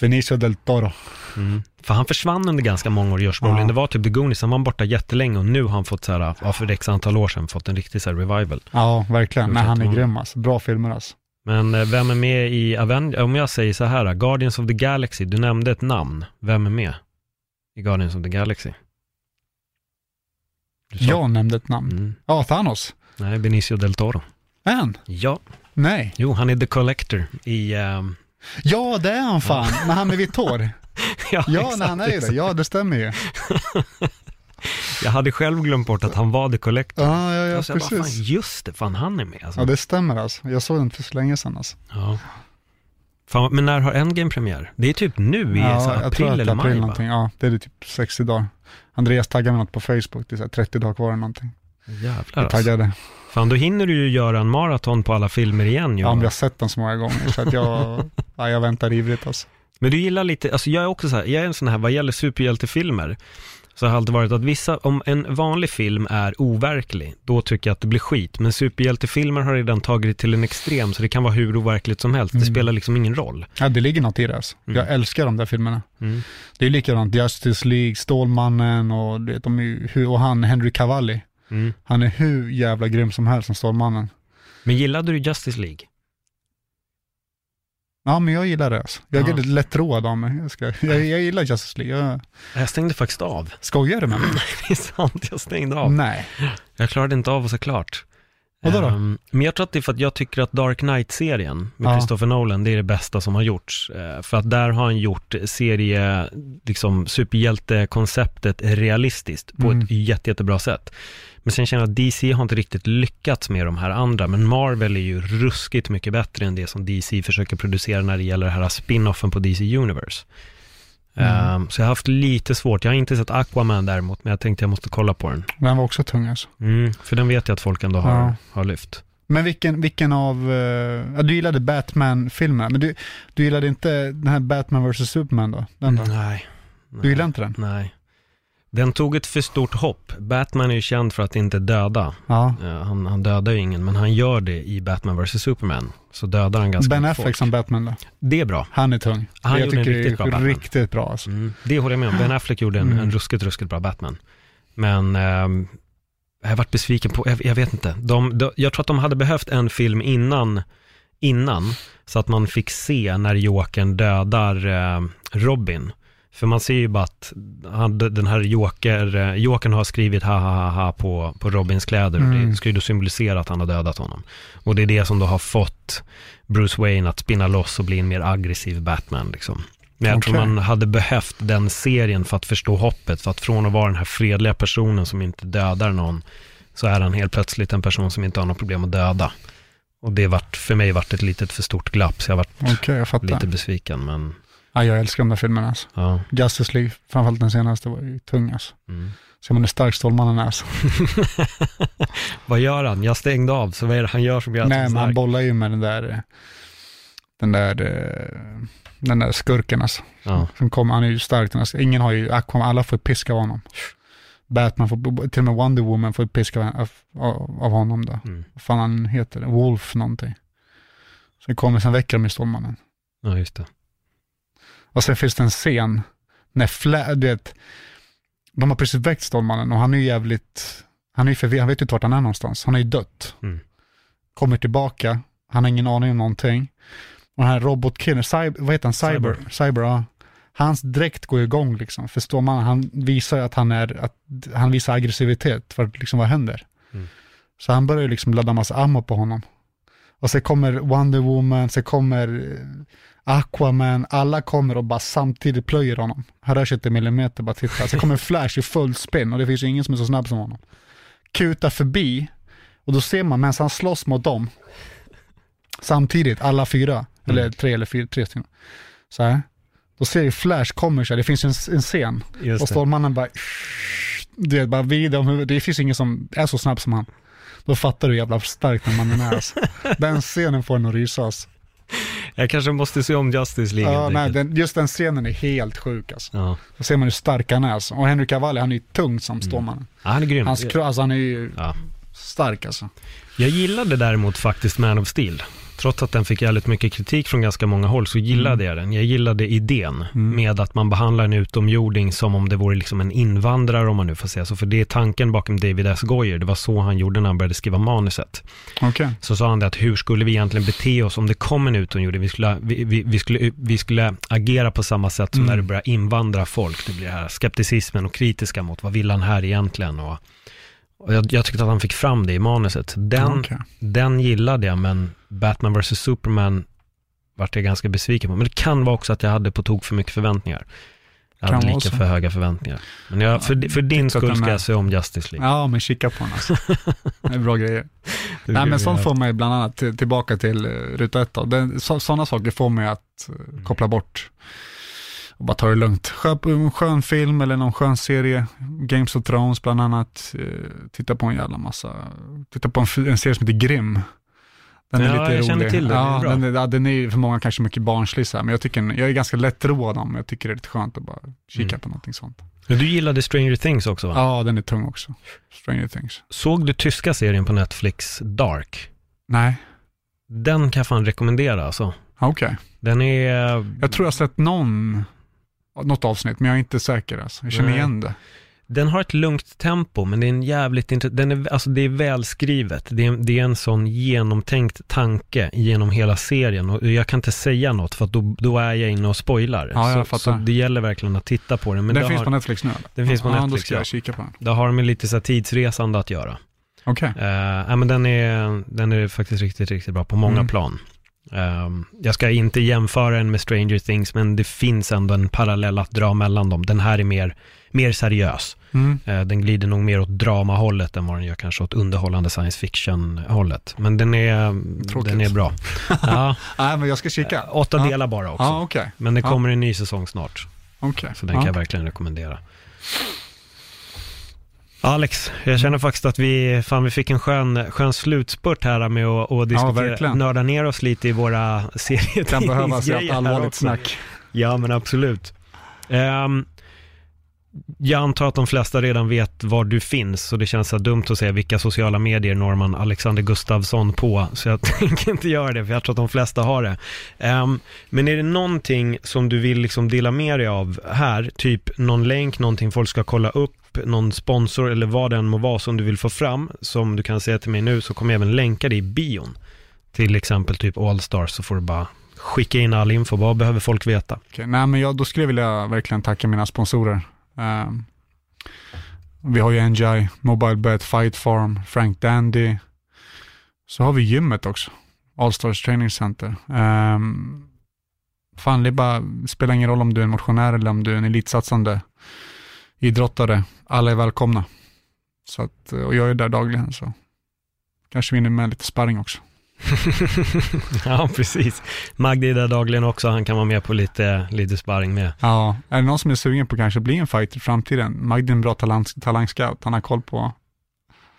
Benicio del Toro. Mm. För han försvann under ganska många år, Josh Brolin. Ja. Det var typ The Goonies, han var borta jättelänge och nu har han fått så här, ja, för x antal år sedan, fått en riktig så här revival. Ja, verkligen. Nej, han är grym alltså. Bra filmer alltså. Men eh, vem är med i Avengers? Om jag säger så här, Guardians of the Galaxy, du nämnde ett namn. Vem är med i Guardians of the Galaxy? Jag nämnde ett namn. Mm. Ja, Thanos. Nej, Benicio del Toro. Är han? Ja, Nej. jo, han är The Collector i... ehm, Ja, det är han fan. När han är vitt hår. ja, Ja, exakt, när han är det. Ja, det stämmer ju. Jag hade själv glömt bort att han var The Collector. Ja, ja, ja, Jag sa bara, fan, precis. just det, fan han är med alltså. Ja, det stämmer alltså. Jag såg den för så länge sedan alltså. Ja. Fan, men när har Endgame premiär? Det är typ nu i så jag tror april eller maj april va? någonting. Ja, det är typ 60 dagar. Andreas taggade mig något på Facebook, det är så här 30 dagar kvar eller någonting. Jävlar Jag alltså. Fan, då hinner du ju göra en maraton på alla filmer igen ju. Ja, men jag har sett den så många gånger så att jag, ja, jag väntar ivrigt alltså. Men du gillar lite, alltså jag är också så här, jag är en sån här, vad gäller superhjältefilmer, så har det alltid varit att vissa, om en vanlig film är overklig, då tycker jag att det blir skit. Men superhjältefilmer har redan tagit det till en extrem, så det kan vara hur overkligt som helst. Det Mm. spelar liksom ingen roll. Ja, det ligger något i det alltså. Mm. Jag älskar de där filmerna. Mm. Det är likadant, Justice League, Stålmannen och, vet, de och han Henry Cavalli. Mm. Han är hur jävla grym som helst som Stålmannen. Men gillade du Justice League? Ja, men jag gillar det alltså. Jag är Ja. lite lättroad av mig. Jag, ska, jag, jag gillar Justice League. Jag, Jag stängde faktiskt av. skojar du med mig? Det är sant, jag stängde av. Nej. Jag klarade inte av att se klart. Vadå då? Ehm, men jag tror att det är för att jag tycker att Dark Knight-serien med Ja. Christopher Nolan, det är det bästa som har gjorts. Eh, för att där har han gjort serie, liksom superhjältekonceptet realistiskt på Mm. ett jätte, jättebra sätt. Men sen känner jag att DC har inte riktigt lyckats med de här andra, men Marvel är ju ruskigt mycket bättre än det som DC försöker producera när det gäller den här spin-offen på DC Universe. Mm. Ehm, så jag har haft lite svårt, jag har inte sett Aquaman däremot, men jag tänkte jag måste kolla på den. Den var också tung alltså. Mm, för den vet jag att folk ändå har, Ja. har lyft. Men vilken, vilken av, ja, du gillade Batman-filmerna, men du, du gillade inte den här Batman vs. Superman då? Den då? Nej. Du gillade inte den? Nej. Den tog ett för stort hopp. Batman är ju känd för att inte döda. Ja. Eh, han, han dödar ju ingen, men han gör det i Batman vs. Superman. Så dödar han ganska Ben mycket Affleck folk. som Batman då? Det är bra. Han är tung. Han jag gjorde en tycker riktigt det bra är Batman. riktigt bra alltså. Mm. Det håller jag med om. Ben Affleck gjorde en, Mm. en ruskigt, ruskigt bra Batman. Men ehm, jag har varit besviken på, jag, jag vet inte. De, de, jag tror att de hade behövt en film innan, innan, så att man fick se när Jokern dödar eh, Robin. För man ser ju bara att han, den här Joker, eh, Jokern har skrivit ha ha ha ha på, på Robins kläder. Och Mm. det ska ju då symbolisera att han har dödat honom. Och det är det som då har fått Bruce Wayne att spinna loss och bli en mer aggressiv Batman liksom. Men jag tror Okej. man hade behövt den serien för att förstå hoppet. För att från att vara den här fredliga personen som inte dödar någon, så är han helt plötsligt en person som inte har något problem att döda. Och det vart, för mig vart ett litet för stort glapp, så jag vart Okej, jag lite besviken. Men Ja, jag älskar de där filmerna alltså. ja, Justice League, framförallt den senaste, var ju tung alltså. mm. Ser man hur stark Stålmannen är alltså. Vad gör han? Jag stängde av, så vad är det han gör som gör att Nej, men han bollar ju med den där, den där, den där skurken alltså. Ja. Som kommer, han är ju stark. här- Ingen har ju, Aquaman, alla får piska av honom. Batman får, till och med Wonder Woman får piska av, av, av honom då. Mm. Vad fan han heter, Wolf någonting. Så det kommer, sen väcker de ju Stålmannen. ja, just det. Och sen finns det en scen när Fla, du vet, de har precis väckt Stålmannen och han är ju jävligt, han är ju förvirrad, han vet ju inte vart han är någonstans. Han är ju dött. Mm. Kommer tillbaka, han har ingen aning om någonting. Och den här robotkillen, vad heter han, Cyber? Cyber. Cyber, ja. Hans dräkt går igång liksom. För Stålmannen, han visar att han är, att han visar aggressivitet för liksom vad händer. Mm. Så han börjar ju liksom ladda massa ammo på honom. Och sen kommer Wonder Woman, sen kommer Aquaman, alla kommer och bara samtidigt plöjer honom. Han rör sig inte en millimeter, bara titta. Sen kommer Flash i full spin och det finns ju ingen som är så snabb som honom. Kutar förbi och då ser man medan han slåss mot dem, samtidigt, alla fyra, eller tre eller fyra, tre stycken. Så här. Då ser ju Flash kommer så här, det finns en, en scen Just och. Stålmannen bara, du vet, bara vid om huvudet. Det finns ingen som är så snabb som han. Då fattar du hur jävla stark den mannen är alltså. Den scenen får en att rysa alltså. Jag kanske måste se om Justice League. Ja, nej, den, just den scenen är helt sjuk alltså. ja. Då ser man hur stark han är alltså. Och Henry Cavalli, han är ju tung som Stålmannen. ja, han är grym. Hans alltså han är ju Ja. stark alltså. Jag gillade däremot faktiskt Man of Steel. Trots att den fick jävligt mycket kritik från ganska många håll så gillade jag den. Jag gillade idén med att man behandlar en utomjording som om det vore liksom en invandrare om man nu får säga så. För det är tanken bakom David S. Goyer. Det var så han gjorde när han började skriva manuset. Okej. Så sa han det att hur skulle vi egentligen bete oss om det kom en utomjording? Vi skulle, vi, vi, vi, skulle, vi skulle agera på samma sätt som när det börjar invandra folk. Det blir här skepticismen och kritiska mot vad vill han här egentligen? Och, och jag, jag tyckte att han fick fram det i manuset. Den, Okej. den gillade jag, men Batman vs. Superman vart jag ganska besviken på. Men det kan vara också att jag hade på tok för mycket förväntningar. Jag hade lika för höga förväntningar. Men jag, för, för din skull ska jag se om Justice League. Ja, men kika på den alltså. Det är bra grejer. Nej, men sånt får mig bland annat till, tillbaka till uh, ruta ett. sådana saker får mig att eh, koppla bort och bara ta det lugnt. Skön, en skön film eller någon skön serie, Games of Thrones bland annat. Uh, titta på en jävla massa, titta på en, en serie som heter Grimm. Den är Ja, lite jag rolig. känner till den. Ja, är den, är, ja, den är för många kanske mycket barnslig så här, men jag tycker jag är ganska lättroad om, jag tycker det är lite skönt att bara kika Mm. på någonting sånt. Men du gillade Stranger Things också va? Ja, den är tung också. Stranger Things. Såg du tyska serien på Netflix, Dark? Nej, Den kan jag fan rekommendera alltså. okej. Den är... Jag tror jag har sett någon, något avsnitt, men jag är inte säker alltså. Jag känner Nej. igen det. Den har ett lugnt tempo, men det är en jävligt intressant, den är, alltså det är välskrivet. Det är, det är en sån genomtänkt tanke genom hela serien och jag kan inte säga något för att då, då är jag inne och spoilar. Ja, jag så, fattar. så det gäller verkligen att titta på den. Men den det finns har, på Netflix nu eller? Den finns på ja, då Netflix, ska jag ja. kika på den. det har med lite så här tidsresande att göra. Okej. Uh, ja, men den, är, den är faktiskt riktigt, riktigt bra på många Mm. plan. Ehm, jag ska inte jämföra den med Stranger Things, men det finns ändå en parallell att dra mellan dem. Den här är mer, mer seriös. Mm. Eh, Den glider nog mer åt dramahållet än vad den gör kanske åt underhållande science fiction-hållet. Men den är, Tråkigt. den är bra. Ja, Nej, men jag ska kika. åtta Ja. delar bara också. Ja, okej. Men det kommer en ny säsong snart, Okej. så den kan jag verkligen rekommendera. Alex, jag känner faktiskt att vi, fan, vi fick en skön, skön slutspurt här med att, att diskutera, verkligen. nörda ner oss lite i våra Det kan behövas serietidningsgrejer ett allvarligt snack. Ja, men absolut. Ehm, jag antar att de flesta redan vet var du finns, så det känns så dumt att säga vilka sociala medier når man Alexander Gustafsson på, så jag tänker inte göra det, för jag tror att de flesta har det. Um, men är det någonting som du vill liksom dela med dig av här, typ någon länk, någonting folk ska kolla upp, någon sponsor eller vad det än må vara som du vill få fram, som du kan säga till mig nu, så kommer jag även länka det i bion. Till exempel typ Allstars, så får du bara skicka in all info. Vad behöver folk veta? Okay, nej, men jag, då skulle jag vilja verkligen tacka mina sponsorer. Um, vi har ju NGI, Mobilebet, Fight Farm, Frank Dandy. Så har vi gymmet också, Allstars Training Center. Um, fan, det bara, spelar ingen roll om du är en motionär eller om du är en elitsatsande idrottare. Alla är välkomna. Så att, och jag är där dagligen, så kanske vi hinner med lite sparring också. ja, precis. Magdi är där dagligen också, han kan vara med på lite, lite sparring med. Ja, är det någon som är sugen på kanske bli en fighter i framtiden? Magdi är en bra talang, talangscout, han har koll på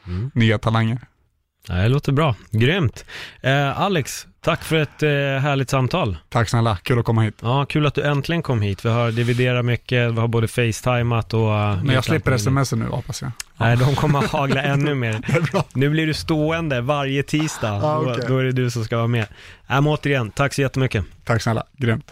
mm. nya talanger. Det låter bra, grymt. Eh, Alex, tack för ett eh, härligt samtal. Tack snälla, kul att komma hit. Ja, kul att du äntligen kom hit. Vi har dividerat mycket, vi har både facetimat och... Uh, Men jag slipper sms nu hoppas jag. Nej, de kommer att hagla ännu mer. Nu blir du stående varje tisdag. Ah, okay. då, då, är det du som ska vara med. Äh, men återigen, tack så jättemycket. Tack snälla, grymt.